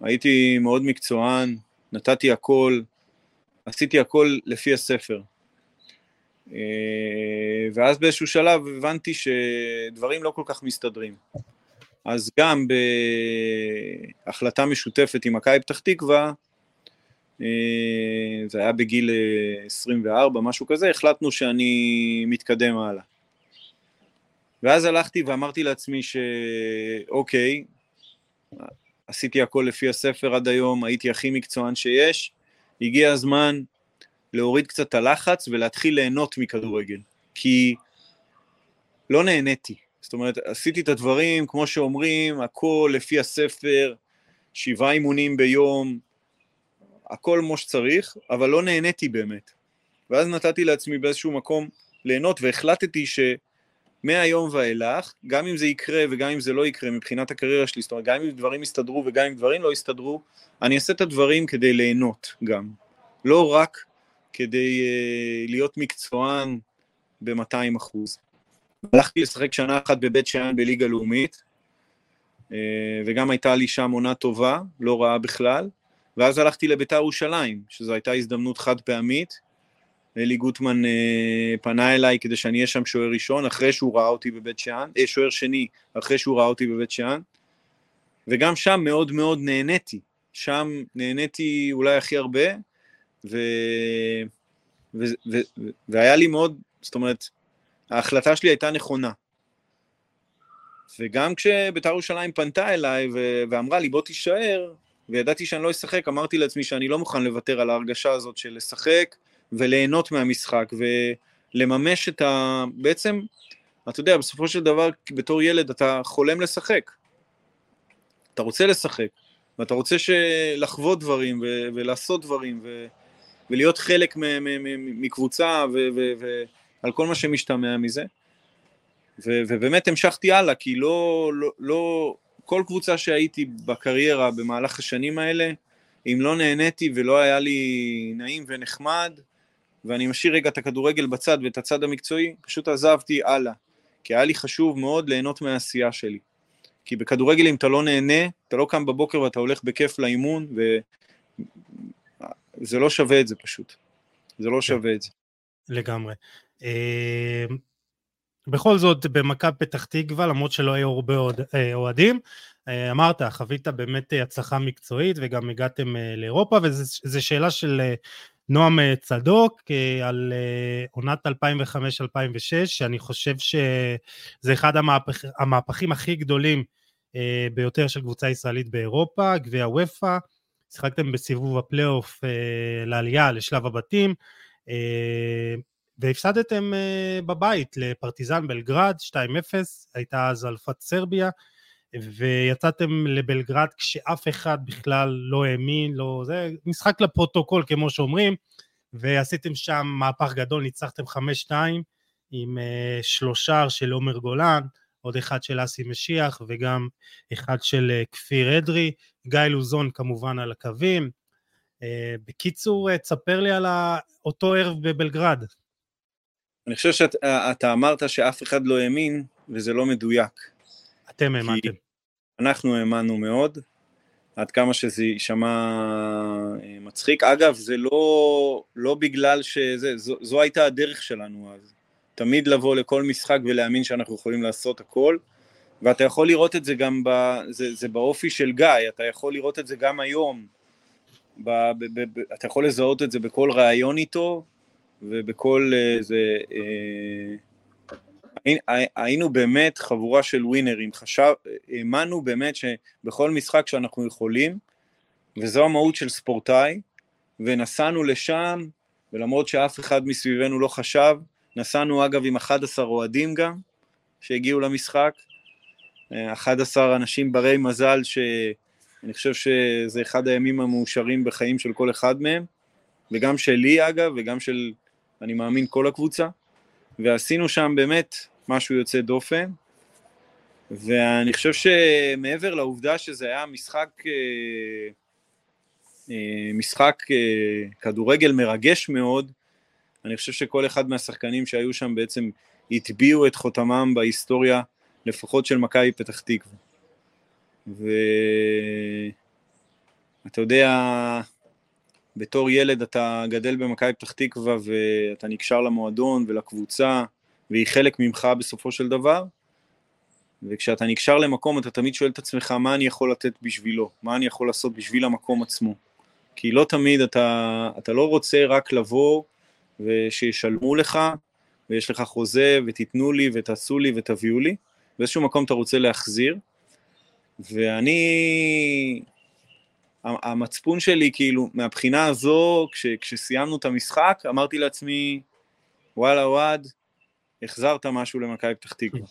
הייתי מאוד מקצוען, נתתי הכל, עשיתי הכל לפי הספר. אה, ואז באיזשהו שלב הבנתי שדברים לא כל כך מסתדרים. אז גם בהחלטה משותפת עם מכבי פתח תקווה, אה, זה היה בגיל 24, משהו כזה, החלטנו שאני מתקדם הלאה. ואז הלכתי ואמרתי לעצמי שאוקיי, עשיתי הכל לפי הספר עד היום, הייתי הכי מקצוען שיש, הגיע הזמן להוריד קצת את הלחץ ולהתחיל ליהנות מכדורגל, כי לא נהניתי. זאת אומרת, עשיתי את הדברים, כמו שאומרים, הכל לפי הספר, שבעה אימונים ביום, הכל כמו שצריך, אבל לא נהניתי באמת. ואז נתתי לעצמי באיזשהו מקום ליהנות, והחלטתי שמהיום ואילך, גם אם זה יקרה וגם אם זה לא יקרה מבחינת הקריירה שלי, זאת אומרת, גם אם דברים יסתדרו וגם אם דברים לא יסתדרו, אני אעשה את הדברים כדי ליהנות גם. לא רק כדי uh, להיות מקצוען ב-200 אחוז. הלכתי לשחק שנה אחת בבית שאן בליגה לאומית, uh, וגם הייתה לי שם עונה טובה, לא רעה בכלל, ואז הלכתי לביתר ירושלים, שזו הייתה הזדמנות חד פעמית. אלי גוטמן uh, פנה אליי כדי שאני אהיה שם שוער ראשון, אחרי שהוא ראה אותי בבית שאן, אה, שוער שני, אחרי שהוא ראה אותי בבית שאן, וגם שם מאוד מאוד נהניתי. שם נהניתי אולי הכי הרבה, ו... ו... ו... והיה לי מאוד, זאת אומרת, ההחלטה שלי הייתה נכונה. וגם כשבית"ר ירושלים פנתה אליי ו... ואמרה לי בוא תישאר, וידעתי שאני לא אשחק, אמרתי לעצמי שאני לא מוכן לוותר על ההרגשה הזאת של לשחק וליהנות מהמשחק ולממש את ה... בעצם, אתה יודע, בסופו של דבר בתור ילד אתה חולם לשחק. אתה רוצה לשחק, ואתה רוצה לחוות דברים ו... ולעשות דברים ו... ולהיות חלק מקבוצה ועל כל מה שמשתמע מזה. ו, ובאמת המשכתי הלאה, כי לא, לא, לא, כל קבוצה שהייתי בקריירה במהלך השנים האלה, אם לא נהניתי ולא היה לי נעים ונחמד, ואני משאיר רגע את הכדורגל בצד ואת הצד המקצועי, פשוט עזבתי הלאה. כי היה לי חשוב מאוד ליהנות מהעשייה שלי. כי בכדורגל אם אתה לא נהנה, אתה לא קם בבוקר ואתה הולך בכיף לאימון, זה לא שווה את זה פשוט. זה לא. שווה את זה. לגמרי. אה, בכל זאת, במכבי פתח תקווה, למרות שלא היו הרבה אה, אוהדים, אה, אמרת, חווית באמת הצלחה מקצועית וגם הגעתם לאירופה, וזו שאלה של נועם צדוק על עונת 2005-2006, שאני חושב שזה אחד המהפכ... המהפכים הכי גדולים ביותר של קבוצה ישראלית באירופה, גביע אופ"א. שיחקתם בסיבוב הפלייאוף אה, לעלייה לשלב הבתים, אה, והפסדתם אה, בבית לפרטיזן בלגרד 2-0, הייתה אז אלופת סרביה, ויצאתם לבלגרד כשאף אחד בכלל לא האמין, לא, זה משחק לפרוטוקול כמו שאומרים, ועשיתם שם מהפך גדול, ניצחתם 5-2 עם אה, שלושה של עומר גולן, עוד אחד של אסי משיח וגם אחד של אה, כפיר אדרי, גיא לוזון כמובן על הקווים. אה, בקיצור, אה, תספר לי על אותו ערב בבלגרד. אני חושב שאתה אמרת שאף אחד לא האמין, וזה לא מדויק. אתם האמנתם. אנחנו האמנו מאוד, עד כמה שזה יישמע אה, מצחיק. אגב, זה לא, לא בגלל שזה, זו, זו הייתה הדרך שלנו אז. תמיד לבוא לכל משחק ולהאמין שאנחנו יכולים לעשות הכל, ואתה יכול לראות את זה גם, ב, זה, זה באופי של גיא, אתה יכול לראות את זה גם היום. ב, ב, ב, ב, אתה יכול לזהות את זה בכל ראיון איתו, ובכל איזה... אה, היינו באמת חבורה של ווינרים, חשב, האמנו באמת שבכל משחק שאנחנו יכולים, וזו המהות של ספורטאי, ונסענו לשם, ולמרות שאף אחד מסביבנו לא חשב, נסענו אגב עם 11 אוהדים גם, שהגיעו למשחק, 11 אנשים ברי מזל, שאני חושב שזה אחד הימים המאושרים בחיים של כל אחד מהם, וגם שלי אגב, וגם של, אני מאמין, כל הקבוצה, ועשינו שם באמת משהו יוצא דופן, ואני חושב שמעבר לעובדה שזה היה משחק, אה, אה, משחק אה, כדורגל מרגש מאוד, אני חושב שכל אחד מהשחקנים שהיו שם בעצם הטביעו את חותמם בהיסטוריה, לפחות של מכבי פתח תקווה. ואתה יודע, בתור ילד אתה גדל במכבי פתח תקווה ואתה נקשר למועדון ולקבוצה, והיא חלק ממך בסופו של דבר, וכשאתה נקשר למקום אתה תמיד שואל את עצמך מה אני יכול לתת בשבילו, מה אני יכול לעשות בשביל המקום עצמו. כי לא תמיד אתה, אתה לא רוצה רק לבוא ושישלמו לך, ויש לך חוזה, ותיתנו לי, ותעשו לי, ותביאו לי, באיזשהו מקום אתה רוצה להחזיר, ואני, המצפון שלי, כאילו, מהבחינה הזו, כש, כשסיימנו את המשחק, אמרתי לעצמי, וואלה, אוהד, החזרת משהו למכבי פתח תקווה.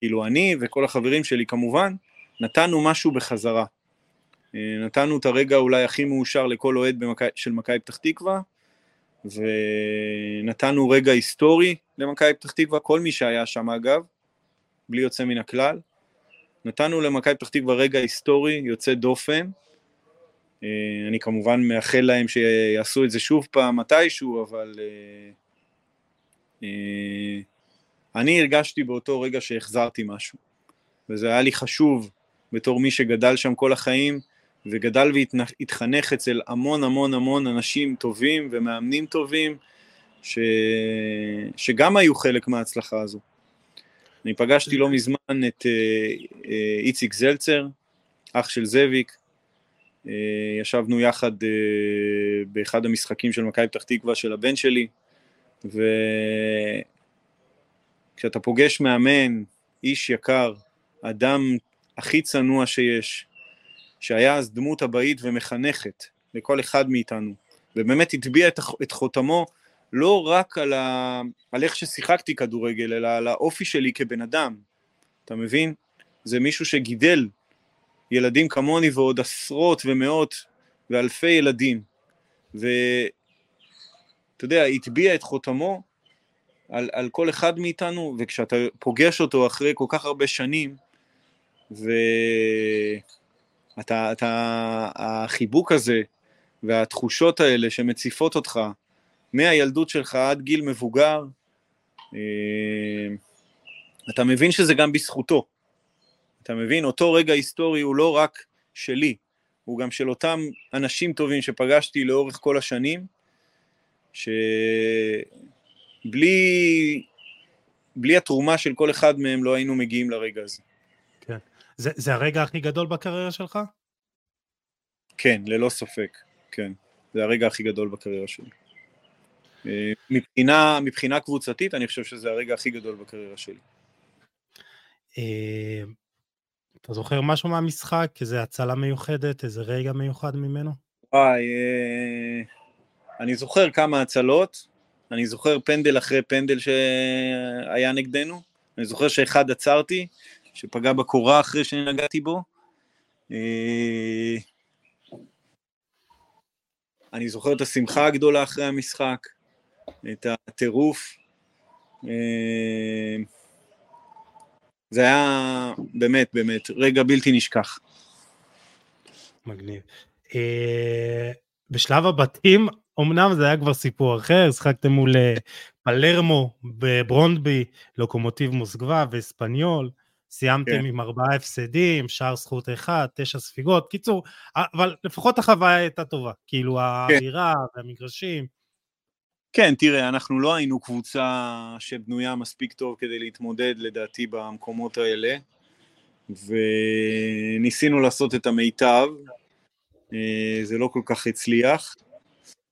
כאילו אני וכל החברים שלי כמובן, נתנו משהו בחזרה. אה, נתנו את הרגע אולי הכי מאושר לכל אוהד במק... של מכבי פתח תקווה, ונתנו רגע היסטורי למכבי פתח תקווה, כל מי שהיה שם אגב, בלי יוצא מן הכלל. נתנו למכבי פתח תקווה רגע היסטורי, יוצא דופן. אה, אני כמובן מאחל להם שיעשו את זה שוב פעם מתישהו, אבל אה, אני הרגשתי באותו רגע שהחזרתי משהו, וזה היה לי חשוב בתור מי שגדל שם כל החיים, וגדל והתחנך אצל המון המון המון אנשים טובים ומאמנים טובים, ש... שגם היו חלק מההצלחה הזו. אני פגשתי לא מזמן את אה, אה, איציק זלצר, אח של זאביק, אה, ישבנו יחד באחד המשחקים של מכבי פתח תקווה של הבן שלי, ו... כשאתה פוגש מאמן, איש יקר, אדם הכי צנוע שיש, שהיה אז דמות הבית ומחנכת לכל אחד מאיתנו, ובאמת הטביע את, את חותמו לא רק על, ה, על איך ששיחקתי כדורגל, אלא על האופי שלי כבן אדם, אתה מבין? זה מישהו שגידל ילדים כמוני ועוד עשרות ומאות ואלפי ילדים, ואתה יודע, הטביע את חותמו על, על כל אחד מאיתנו, וכשאתה פוגש אותו אחרי כל כך הרבה שנים, ואתה, אתה, החיבוק הזה והתחושות האלה שמציפות אותך מהילדות שלך עד גיל מבוגר, אה, אתה מבין שזה גם בזכותו. אתה מבין? אותו רגע היסטורי הוא לא רק שלי, הוא גם של אותם אנשים טובים שפגשתי לאורך כל השנים, ש... בלי, בלי התרומה של כל אחד מהם לא היינו מגיעים לרגע הזה. כן. זה, זה הרגע הכי גדול בקריירה שלך? כן, ללא ספק, כן. זה הרגע הכי גדול בקריירה שלי. אה, מבחינה, מבחינה קבוצתית, אני חושב שזה הרגע הכי גדול בקריירה שלי. אה, אתה זוכר משהו מהמשחק? איזה הצלה מיוחדת? איזה רגע מיוחד ממנו? וואי, אה, אני זוכר כמה הצלות. אני זוכר פנדל אחרי פנדל שהיה נגדנו, אני זוכר שאחד עצרתי, שפגע בקורה אחרי שנגעתי בו. אה, אני זוכר את השמחה הגדולה אחרי המשחק, את הטירוף. אה, זה היה באמת, באמת, רגע בלתי נשכח. מגניב. אה, בשלב הבתים אמנם זה היה כבר סיפור אחר, שחקתם מול אה, פלרמו בברונדבי, לוקומוטיב מוסקבה ואספניול, סיימתם כן. עם ארבעה הפסדים, שער זכות אחד, תשע ספיגות, קיצור, אבל לפחות החוויה הייתה טובה, כאילו כן. האווירה והמגרשים. כן, תראה, אנחנו לא היינו קבוצה שבנויה מספיק טוב כדי להתמודד, לדעתי, במקומות האלה, וניסינו לעשות את המיטב, אה, זה לא כל כך הצליח,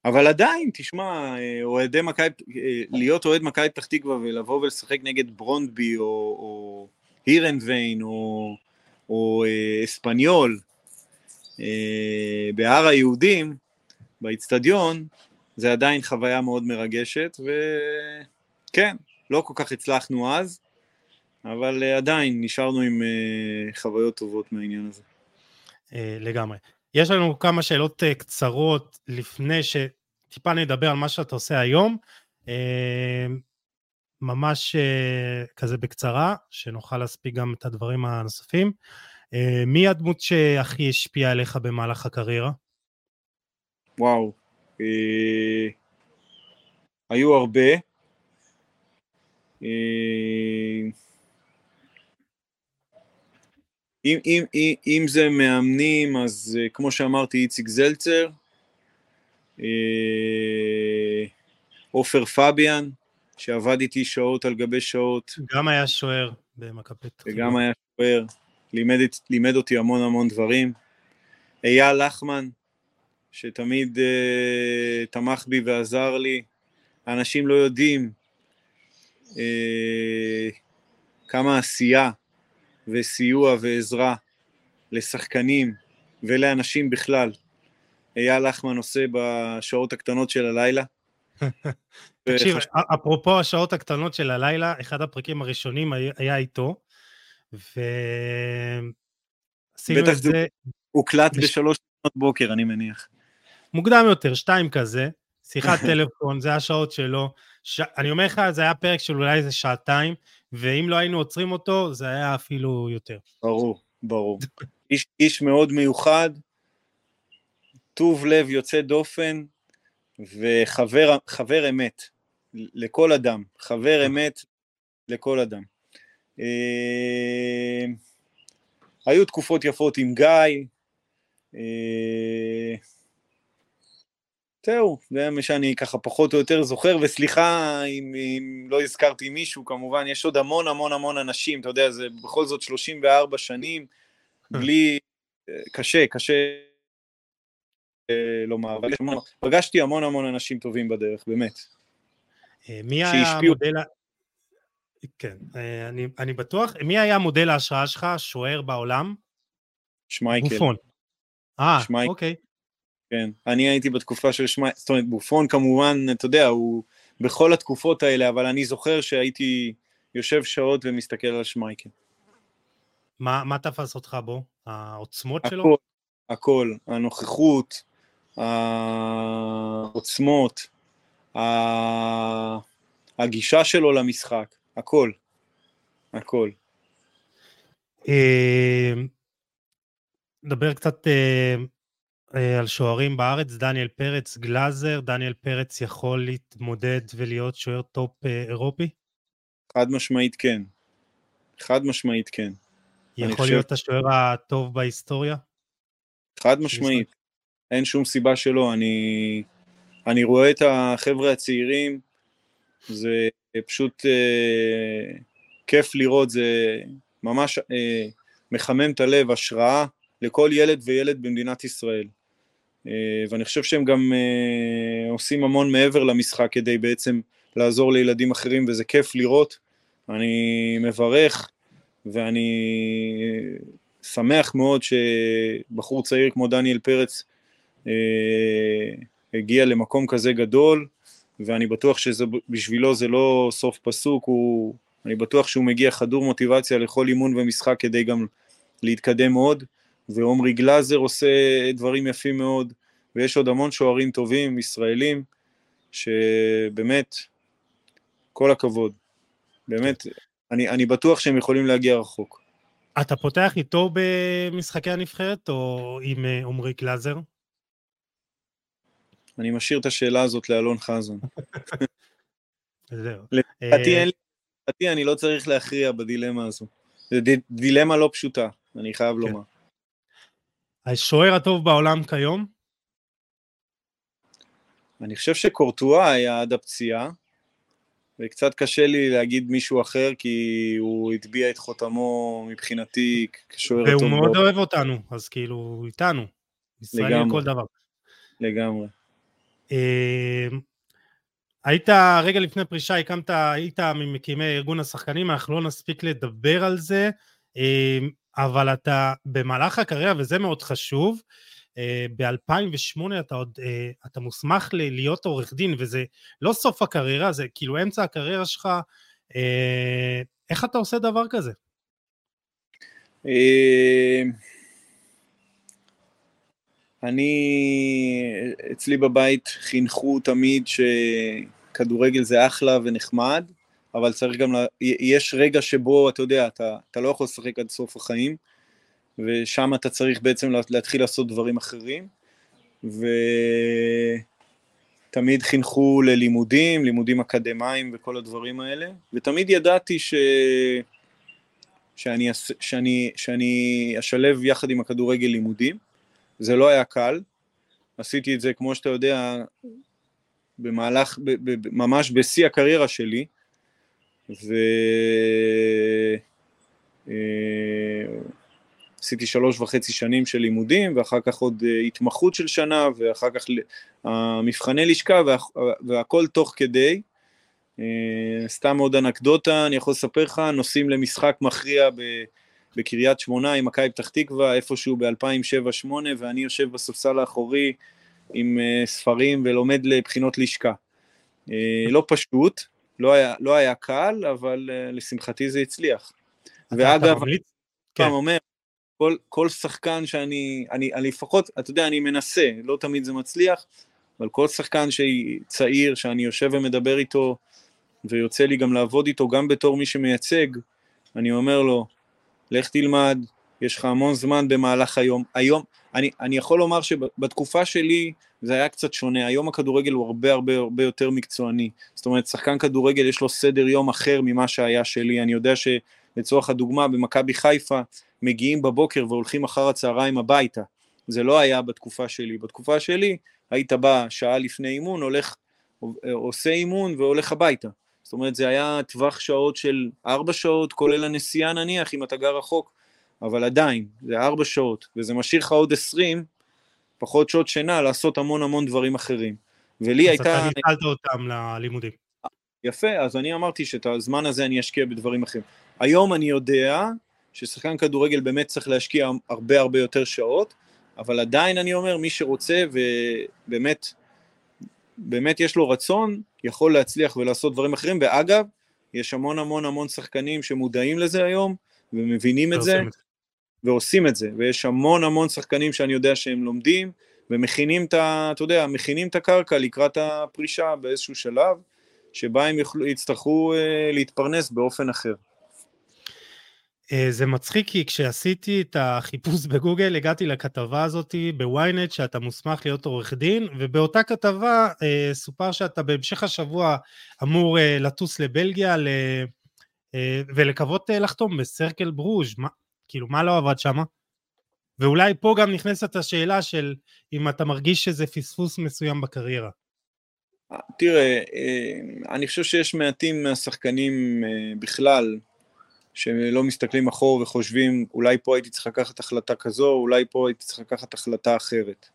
אבל עדיין, תשמע, אה, אוהדי מכבי, אה, להיות אוהד מכבי פתח תקווה ולבוא ולשחק נגד ברונדבי או, או הירנביין או, או אספניול בהר היהודים, באיצטדיון, זה עדיין חוויה מאוד מרגשת, וכן, לא כל כך הצלחנו אז, אבל עדיין נשארנו עם חוויות טובות מהעניין הזה. לגמרי. יש לנו כמה שאלות אה, קצרות לפני שטיפה נדבר על מה שאתה עושה היום. אה, ממש אה, כזה בקצרה, שנוכל להספיק גם את הדברים הנוספים. מי הדמות שהכי השפיעה עליך במהלך הקריירה? וואו, אה, היו הרבה. אה, אם, אם, אם, אם זה מאמנים, אז אה, כמו שאמרתי, איציק זלצר, אה, עופר פביאן, שעבד איתי שעות על גבי שעות. גם היה שוער במכבי וגם היה שוער, לימד, לימד אותי המון המון דברים. אייל לחמן, שתמיד uh, תמך בי ועזר לי. האנשים לא יודעים uh, כמה עשייה וסיוע ועזרה לשחקנים ולאנשים בכלל. אייל לחמן עושה בשעות הקטנות של הלילה. תקשיב. אפרופו השעות הקטנות של הלילה, אחד הפרקים הראשונים היה איתו, ועשינו את זה... הוקלט בש... בשלוש שנות בוקר, אני מניח. מוקדם יותר, שתיים כזה, שיחת טלפון, זה השעות שלו. ש... אני אומר לך, זה היה פרק של אולי איזה שעתיים, ואם לא היינו עוצרים אותו, זה היה אפילו יותר. ברור, ברור. איש, איש מאוד מיוחד, טוב לב יוצא דופן, וחבר אמת לכל אדם, חבר אמת לכל אדם. אה, היו תקופות יפות עם גיא, אה, זהו, זה מה שאני ככה פחות או יותר זוכר, וסליחה אם, אם לא הזכרתי מישהו, כמובן, יש עוד המון המון המון אנשים, אתה יודע, זה בכל זאת 34 שנים, בלי, קשה, קשה אה, לומר, אבל פגשתי המון המון אנשים טובים בדרך, באמת. אה, מי היה המודל, כן, אה, אני, אני בטוח, מי היה מודל ההשראה שלך, שוער בעולם? שמייקל. בופון. אה, אוקיי. כן, אני הייתי בתקופה של שמע, זאת אומרת בופון כמובן, אתה יודע, הוא בכל התקופות האלה, אבל אני זוכר שהייתי יושב שעות ומסתכל על שמייקל. מה, מה תפס אותך בו? העוצמות הכל, שלו? הכל, הנוכחות, העוצמות, הגישה שלו למשחק, הכל, הכל. אה, נדבר קצת אה, על שוערים בארץ, דניאל פרץ, גלאזר, דניאל פרץ יכול להתמודד ולהיות שוער top אה, אירופי? חד משמעית כן. חד משמעית כן. יכול חושב... להיות השוער הטוב בהיסטוריה? חד משמעית. אין שום סיבה שלא. אני, אני רואה את החבר'ה הצעירים, זה פשוט אה, כיף לראות, זה ממש אה, מחמם את הלב, השראה לכל ילד וילד במדינת ישראל. אה, ואני חושב שהם גם אה, עושים המון מעבר למשחק כדי בעצם לעזור לילדים אחרים, וזה כיף לראות. אני מברך, ואני שמח מאוד שבחור צעיר כמו דניאל פרץ אה, הגיע למקום כזה גדול, ואני בטוח שבשבילו זה לא סוף פסוק, הוא, אני בטוח שהוא מגיע חדור מוטיבציה לכל אימון ומשחק כדי גם להתקדם עוד. ועומרי גלאזר עושה דברים יפים מאוד, ויש עוד המון שוערים טובים, ישראלים, שבאמת, כל הכבוד. באמת, אני, אני בטוח שהם יכולים להגיע רחוק. אתה פותח איתו במשחקי הנבחרת, או עם אה, עומרי גלאזר? אני משאיר את השאלה הזאת לאלון חזון. זהו. לדעתי, אה, אני לא צריך להכריע בדילמה הזו. זה דילמה לא פשוטה, אני חייב כן. לומר. השוער הטוב בעולם כיום? אני חושב שקורטואה היה עד הפציעה, וקצת קשה לי להגיד מישהו אחר, כי הוא הטביע את חותמו מבחינתי כשוער הטוב. והוא מאוד אוהב אותנו, אז כאילו, הוא איתנו. ישראלי לכל דבר. לגמרי. אמ, היית, רגע לפני פרישה, הקמת, היית ממקימי ארגון השחקנים, אנחנו לא נספיק לדבר על זה, אמ, אבל אתה במהלך הקריירה, וזה מאוד חשוב, אה, ב-2008 אתה עוד, אה, אתה מוסמך להיות עורך דין, וזה לא סוף הקריירה, זה כאילו אמצע הקריירה שלך, אה, איך אתה עושה דבר כזה? אני, אצלי בבית חינכו תמיד שכדורגל זה אחלה ונחמד, אבל צריך גם, לה... יש רגע שבו, אתה יודע, אתה, אתה לא יכול לשחק עד סוף החיים, ושם אתה צריך בעצם להתחיל לעשות דברים אחרים, ותמיד חינכו ללימודים, לימודים אקדמיים וכל הדברים האלה, ותמיד ידעתי ש... שאני, שאני, שאני אשלב יחד עם הכדורגל לימודים, זה לא היה קל, עשיתי את זה כמו שאתה יודע במהלך, ב, ב, ממש בשיא הקריירה שלי, ו... אה, עשיתי שלוש וחצי שנים של לימודים, ואחר כך עוד אה, התמחות של שנה, ואחר כך המבחני לשכה, וה, והכל תוך כדי. אה, סתם עוד אנקדוטה, אני יכול לספר לך, נוסעים למשחק מכריע בקריית שמונה עם מכבי פתח תקווה, איפשהו ב-2007-2008, ואני יושב בספסל האחורי עם ספרים ולומד לבחינות לשכה. לא פשוט, לא היה, לא היה קל, אבל לשמחתי זה הצליח. ואגב, אני כן. אומר, כל, כל שחקן שאני, אני, אני לפחות, אתה יודע, אני מנסה, לא תמיד זה מצליח, אבל כל שחקן צעיר, שאני יושב ומדבר איתו, ויוצא לי גם לעבוד איתו, גם בתור מי שמייצג, אני אומר לו, לך תלמד, יש לך המון זמן במהלך היום. היום, אני, אני יכול לומר שבתקופה שלי זה היה קצת שונה, היום הכדורגל הוא הרבה הרבה הרבה יותר מקצועני. זאת אומרת, שחקן כדורגל יש לו סדר יום אחר ממה שהיה שלי. אני יודע שלצורך הדוגמה, במכבי חיפה, מגיעים בבוקר והולכים אחר הצהריים הביתה. זה לא היה בתקופה שלי. בתקופה שלי היית בא שעה לפני אימון, הולך, עושה אימון והולך הביתה. זאת אומרת, זה היה טווח שעות של ארבע שעות, כולל הנסיעה נניח, אם אתה גר רחוק, אבל עדיין, זה ארבע שעות, וזה משאיר לך עוד עשרים, פחות שעות שינה, לעשות המון המון דברים אחרים. ולי אז הייתה... אז אתה ניצלת אותם ללימודים. יפה, אז אני אמרתי שאת הזמן הזה אני אשקיע בדברים אחרים. היום אני יודע ששחקן כדורגל באמת צריך להשקיע הרבה הרבה יותר שעות, אבל עדיין אני אומר, מי שרוצה ובאמת באמת יש לו רצון, יכול להצליח ולעשות דברים אחרים, ואגב, יש המון המון המון שחקנים שמודעים לזה היום, ומבינים את זה, ועושים את זה, ויש המון המון שחקנים שאני יודע שהם לומדים, ומכינים את ה... אתה יודע, מכינים את הקרקע לקראת הפרישה באיזשהו שלב, שבה הם יוכלו, יצטרכו uh, להתפרנס באופן אחר. אה, זה מצחיק כי כשעשיתי את החיפוש בגוגל הגעתי לכתבה הזאת בוויינט שאתה מוסמך להיות עורך דין ובאותה כתבה אה, סופר שאתה בהמשך השבוע אמור אה, לטוס לבלגיה ל... ולקוות לחתום בסרקל ברוז' כאילו מה לא עבד שם? ואולי פה גם נכנסת השאלה של אם אתה מרגיש שזה פספוס מסוים בקריירה. תראה, אני חושב שיש מעטים מהשחקנים בכלל שלא מסתכלים אחור וחושבים, אולי פה הייתי צריך לקחת החלטה כזו, אולי פה הייתי צריך לקחת החלטה אחרת.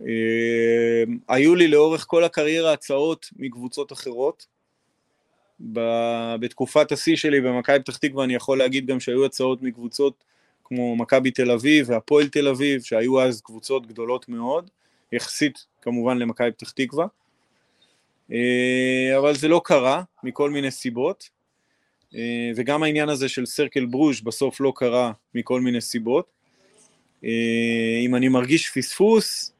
אה, היו לי לאורך כל הקריירה הצעות מקבוצות אחרות. בתקופת השיא שלי במכבי פתח תקווה אני יכול להגיד גם שהיו הצעות מקבוצות כמו מכבי תל אביב והפועל תל אביב, שהיו אז קבוצות גדולות מאוד, יחסית כמובן למכבי פתח תקווה. אה, אבל זה לא קרה, מכל מיני סיבות. אה, וגם העניין הזה של סרקל ברוז' בסוף לא קרה מכל מיני סיבות. אה, אם אני מרגיש פספוס,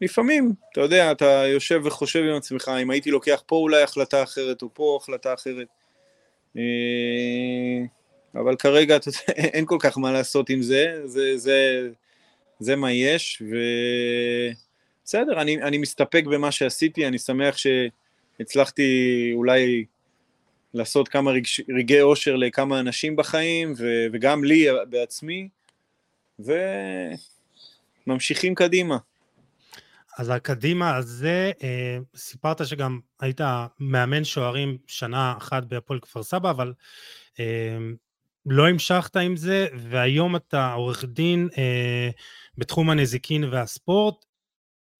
לפעמים, אתה יודע, אתה יושב וחושב עם עצמך, אם הייתי לוקח פה אולי החלטה אחרת או פה החלטה אחרת. אה, אבל כרגע אתה יודע, אין כל כך מה לעשות עם זה, זה, זה, זה מה יש, ובסדר, אני, אני מסתפק במה שעשיתי, אני שמח שהצלחתי אולי לעשות כמה רגש, רגעי אושר לכמה אנשים בחיים, ו, וגם לי בעצמי, וממשיכים קדימה. אז הקדימה הזה, אה, סיפרת שגם היית מאמן שוערים שנה אחת בהפועל כפר סבא, אבל אה, לא המשכת עם זה, והיום אתה עורך דין אה, בתחום הנזיקין והספורט.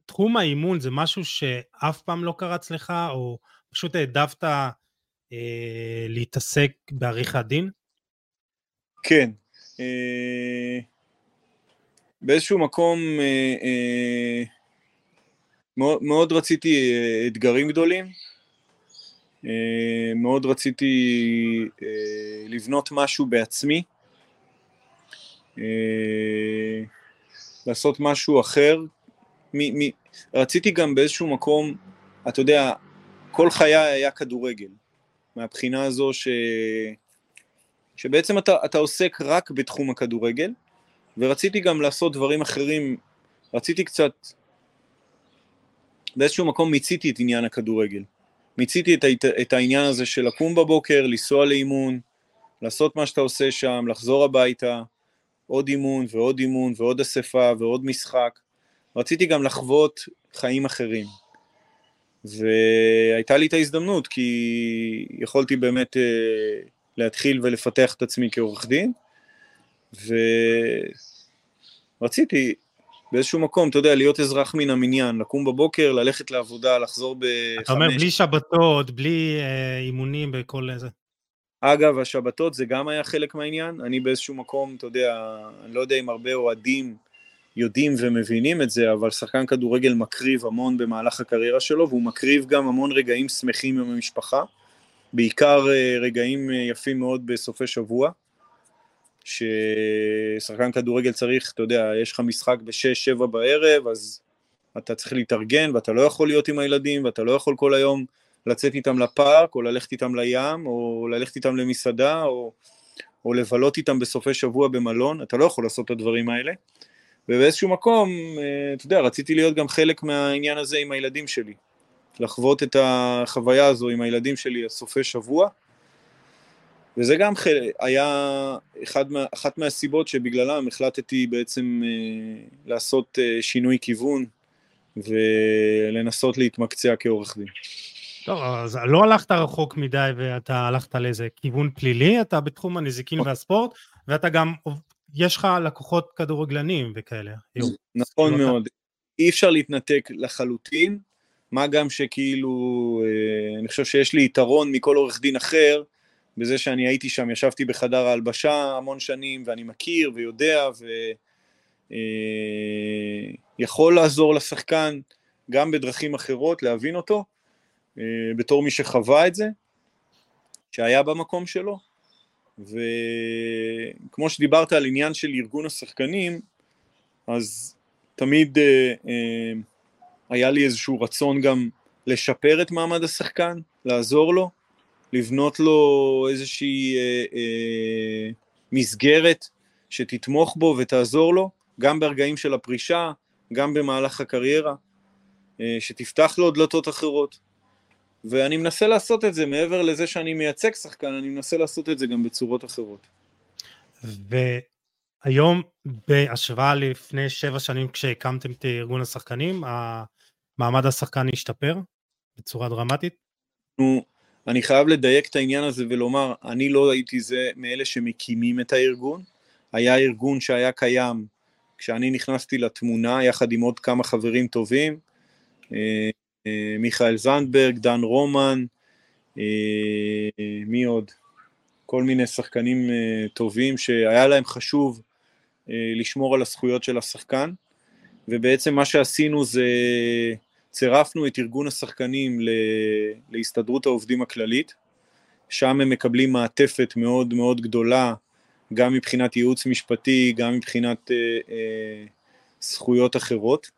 תחום האימון זה משהו שאף פעם לא קרץ לך, או פשוט העדפת אה, להתעסק בעריכת דין? כן. אה, באיזשהו מקום אה, אה, מאוד, מאוד רציתי אה, אתגרים גדולים, אה, מאוד רציתי אה, לבנות משהו בעצמי, לעשות משהו אחר. מ, מ, רציתי גם באיזשהו מקום, אתה יודע, כל חיי היה כדורגל, מהבחינה הזו ש... שבעצם אתה, אתה עוסק רק בתחום הכדורגל, ורציתי גם לעשות דברים אחרים, רציתי קצת באיזשהו מקום מיציתי את עניין הכדורגל. מיציתי את, את העניין הזה של לקום בבוקר, לנסוע לאימון, לעשות מה שאתה עושה שם, לחזור הביתה, עוד אימון ועוד אימון ועוד אספה ועוד משחק. רציתי גם לחוות חיים אחרים. והייתה לי את ההזדמנות, כי יכולתי באמת uh, להתחיל ולפתח את עצמי כעורך דין, ורציתי באיזשהו מקום, אתה יודע, להיות אזרח מן המניין, לקום בבוקר, ללכת לעבודה, לחזור בחמש. אתה אומר, בלי שבתות, בלי אה, אימונים וכל זה. אגב, השבתות זה גם היה חלק מהעניין. אני באיזשהו מקום, אתה יודע, אני לא יודע אם הרבה אוהדים יודעים ומבינים את זה, אבל שחקן כדורגל מקריב המון במהלך הקריירה שלו, והוא מקריב גם המון רגעים שמחים עם המשפחה, בעיקר אה, רגעים אה, יפים מאוד בסופי שבוע. ששחקן כדורגל צריך, אתה יודע, יש לך משחק ב-6-7 בערב, אז אתה צריך להתארגן, ואתה לא יכול להיות עם הילדים, ואתה לא יכול כל היום לצאת איתם לפארק, או ללכת איתם לים, או ללכת איתם למסעדה, או, או לבלות איתם בסופי שבוע במלון, אתה לא יכול לעשות את הדברים האלה. ובאיזשהו מקום, אה, אתה יודע, רציתי להיות גם חלק מהעניין הזה עם הילדים שלי. לחוות את החוויה הזו עם הילדים שלי הסופי שבוע, וזה גם היה אחד מה, אחת מהסיבות שבגללם החלטתי בעצם אה, לעשות אה, שינוי כיוון ולנסות להתמקצע כעורך דין. טוב, אז לא הלכת רחוק מדי ואתה הלכת לאיזה כיוון פלילי, אתה בתחום הנזיקין אוקיי. והספורט, ואתה גם, יש לך לקוחות כדורגלנים וכאלה. נכון לא מאוד. אי אפשר להתנתק לחלוטין, מה גם שכאילו, אה, אני חושב שיש לי יתרון מכל עורך דין אחר, בזה שאני הייתי שם, ישבתי בחדר ההלבשה המון שנים, ואני מכיר ויודע, ויכול אה, לעזור לשחקן גם בדרכים אחרות, להבין אותו, אה, בתור מי שחווה את זה, שהיה במקום שלו, וכמו שדיברת על עניין של ארגון השחקנים, אז תמיד אה, אה, היה לי איזשהו רצון גם לשפר את מעמד השחקן, לעזור לו, לבנות לו איזושהי אה, אה, מסגרת שתתמוך בו ותעזור לו, גם ברגעים של הפרישה, גם במהלך הקריירה, אה, שתפתח לו דלתות אחרות. ואני מנסה לעשות את זה, מעבר לזה שאני מייצג שחקן, אני מנסה לעשות את זה גם בצורות אחרות. והיום, בהשוואה לפני שבע שנים כשהקמתם את ארגון השחקנים, מעמד השחקן השתפר בצורה דרמטית? אנחנו אני חייב לדייק את העניין הזה ולומר, אני לא הייתי זה מאלה שמקימים את הארגון, היה ארגון שהיה קיים כשאני נכנסתי לתמונה יחד עם עוד כמה חברים טובים, אה, אה, מיכאל זנדברג, דן רומן, אה, מי עוד? כל מיני שחקנים טובים שהיה להם חשוב לשמור על הזכויות של השחקן, ובעצם מה שעשינו זה צירפנו את ארגון השחקנים להסתדרות העובדים הכללית, שם הם מקבלים מעטפת מאוד מאוד גדולה, גם מבחינת ייעוץ משפטי, גם מבחינת אה, אה, זכויות אחרות.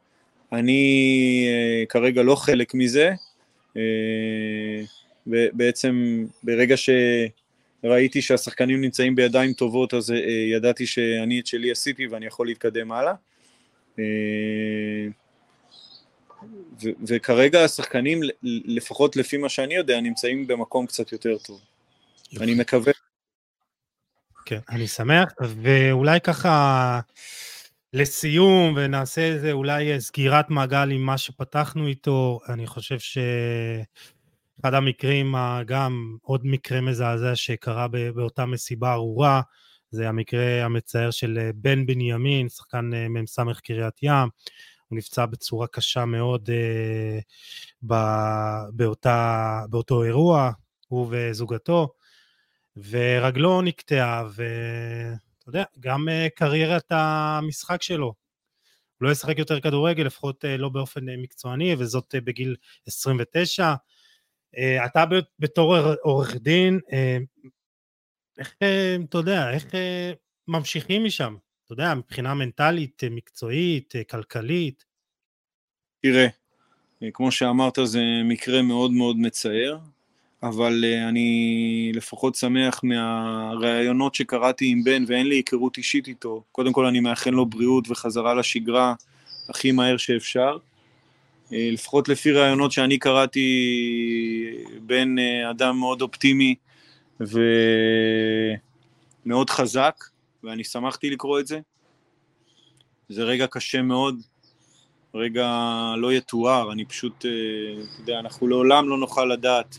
אני אה, כרגע לא חלק מזה, אה, בעצם ברגע שראיתי שהשחקנים נמצאים בידיים טובות, אז אה, ידעתי שאני את שלי עשיתי ואני יכול להתקדם הלאה. אה, וכרגע השחקנים, לפחות לפי מה שאני יודע, נמצאים במקום קצת יותר טוב. אני מקווה. כן, אני שמח, ואולי ככה לסיום, ונעשה איזה אולי סגירת מעגל עם מה שפתחנו איתו, אני חושב שאחד המקרים, גם עוד מקרה מזעזע שקרה באותה מסיבה ארורה, זה המקרה המצער של בן בנימין, שחקן מ"ס קריית ים, הוא נפצע בצורה קשה מאוד באותה, באותו אירוע, הוא וזוגתו. ורגלו נקטעה, ואתה יודע, גם אה, קריירת המשחק שלו. הוא לא ישחק יותר כדורגל, לפחות אה, לא באופן אה, מקצועני, וזאת בגיל 29. אתה בתור עורך דין, איך, אתה יודע, איך ממשיכים משם? אתה יודע, מבחינה מנטלית, מקצועית, כלכלית? תראה, כמו שאמרת, זה מקרה מאוד מאוד מצער. אבל אני לפחות שמח מהראיונות שקראתי עם בן ואין לי היכרות אישית איתו. קודם כל אני מאחל לו בריאות וחזרה לשגרה הכי מהר שאפשר. לפחות לפי ראיונות שאני קראתי, בן אדם מאוד אופטימי ומאוד חזק, ואני שמחתי לקרוא את זה. זה רגע קשה מאוד, רגע לא יתואר, אני פשוט, אתה יודע, אנחנו לעולם לא נוכל לדעת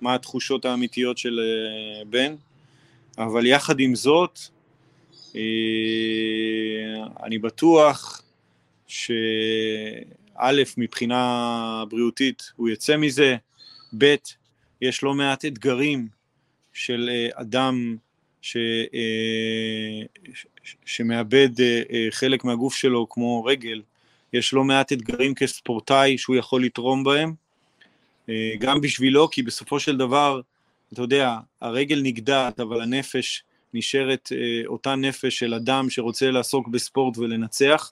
מה התחושות האמיתיות של אה, בן, אבל יחד עם זאת, אה, אני בטוח שא', מבחינה בריאותית הוא יצא מזה, ב', יש לא מעט אתגרים של אה, אדם ש, שמאבד חלק מהגוף שלו כמו רגל, יש לא מעט אתגרים כספורטאי שהוא יכול לתרום בהם, אה, גם בשבילו, כי בסופו של דבר, אתה יודע, הרגל נגדעת, אבל הנפש נשארת אה, אותה נפש של אדם שרוצה לעסוק בספורט ולנצח.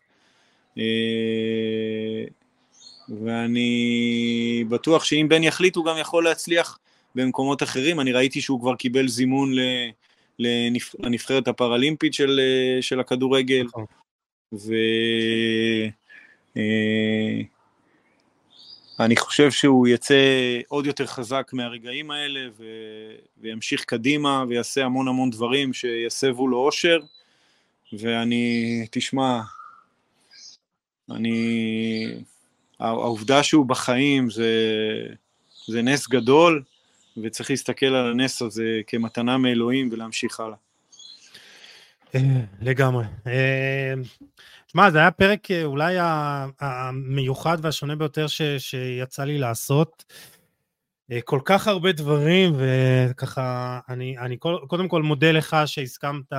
אה, ואני בטוח שאם בן יחליט הוא גם יכול להצליח במקומות אחרים. אני ראיתי שהוא כבר קיבל זימון לנבחרת הפראלימפית של, של הכדורגל. נכון. ו... אני חושב שהוא יצא עוד יותר חזק מהרגעים האלה ו... וימשיך קדימה ויעשה המון המון דברים שיסבו לו אושר ואני, תשמע, אני, העובדה שהוא בחיים זה, זה נס גדול וצריך להסתכל על הנס הזה כמתנה מאלוהים ולהמשיך הלאה. אה, לגמרי. אה, שמע, זה היה פרק אה, אולי המיוחד והשונה ביותר ש, שיצא לי לעשות. אה, כל כך הרבה דברים, וככה, אני, אני קודם כל מודה לך שהסכמת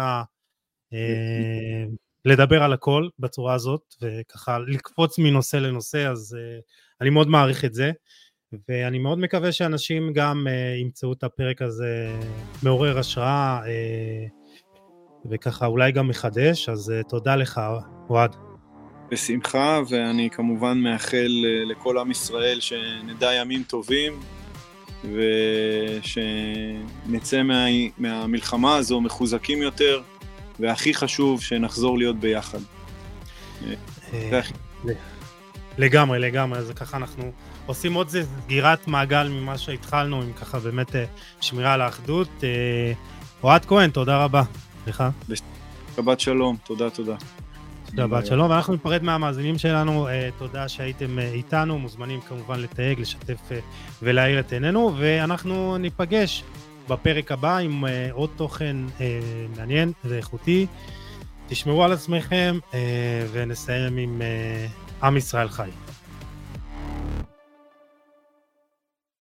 אה, לדבר על הכל בצורה הזאת, וככה לקפוץ מנושא לנושא, אז אה, אני מאוד מעריך את זה, ואני מאוד מקווה שאנשים גם אה, ימצאו את הפרק הזה מעורר השראה. אה, וככה אולי גם מחדש, אז uh, תודה לך, אוהד. בשמחה, ואני כמובן מאחל uh, לכל עם ישראל שנדע ימים טובים, ושנצא מה, מהמלחמה הזו מחוזקים יותר, והכי חשוב, שנחזור להיות ביחד. לגמרי, לגמרי, אז ככה אנחנו עושים עוד סגירת מעגל ממה שהתחלנו, עם ככה באמת שמירה על האחדות. אוהד כהן, תודה רבה. סליחה? שבת שלום, תודה, תודה. שבת שלום, ואנחנו ניפרד מהמאזינים שלנו, אה, תודה שהייתם אה, איתנו, מוזמנים כמובן לתייג, לשתף אה, ולהאיר את עינינו, ואנחנו ניפגש בפרק הבא עם עוד תוכן מעניין ואיכותי. תשמרו על עצמכם, ונסיים עם עם ישראל חי.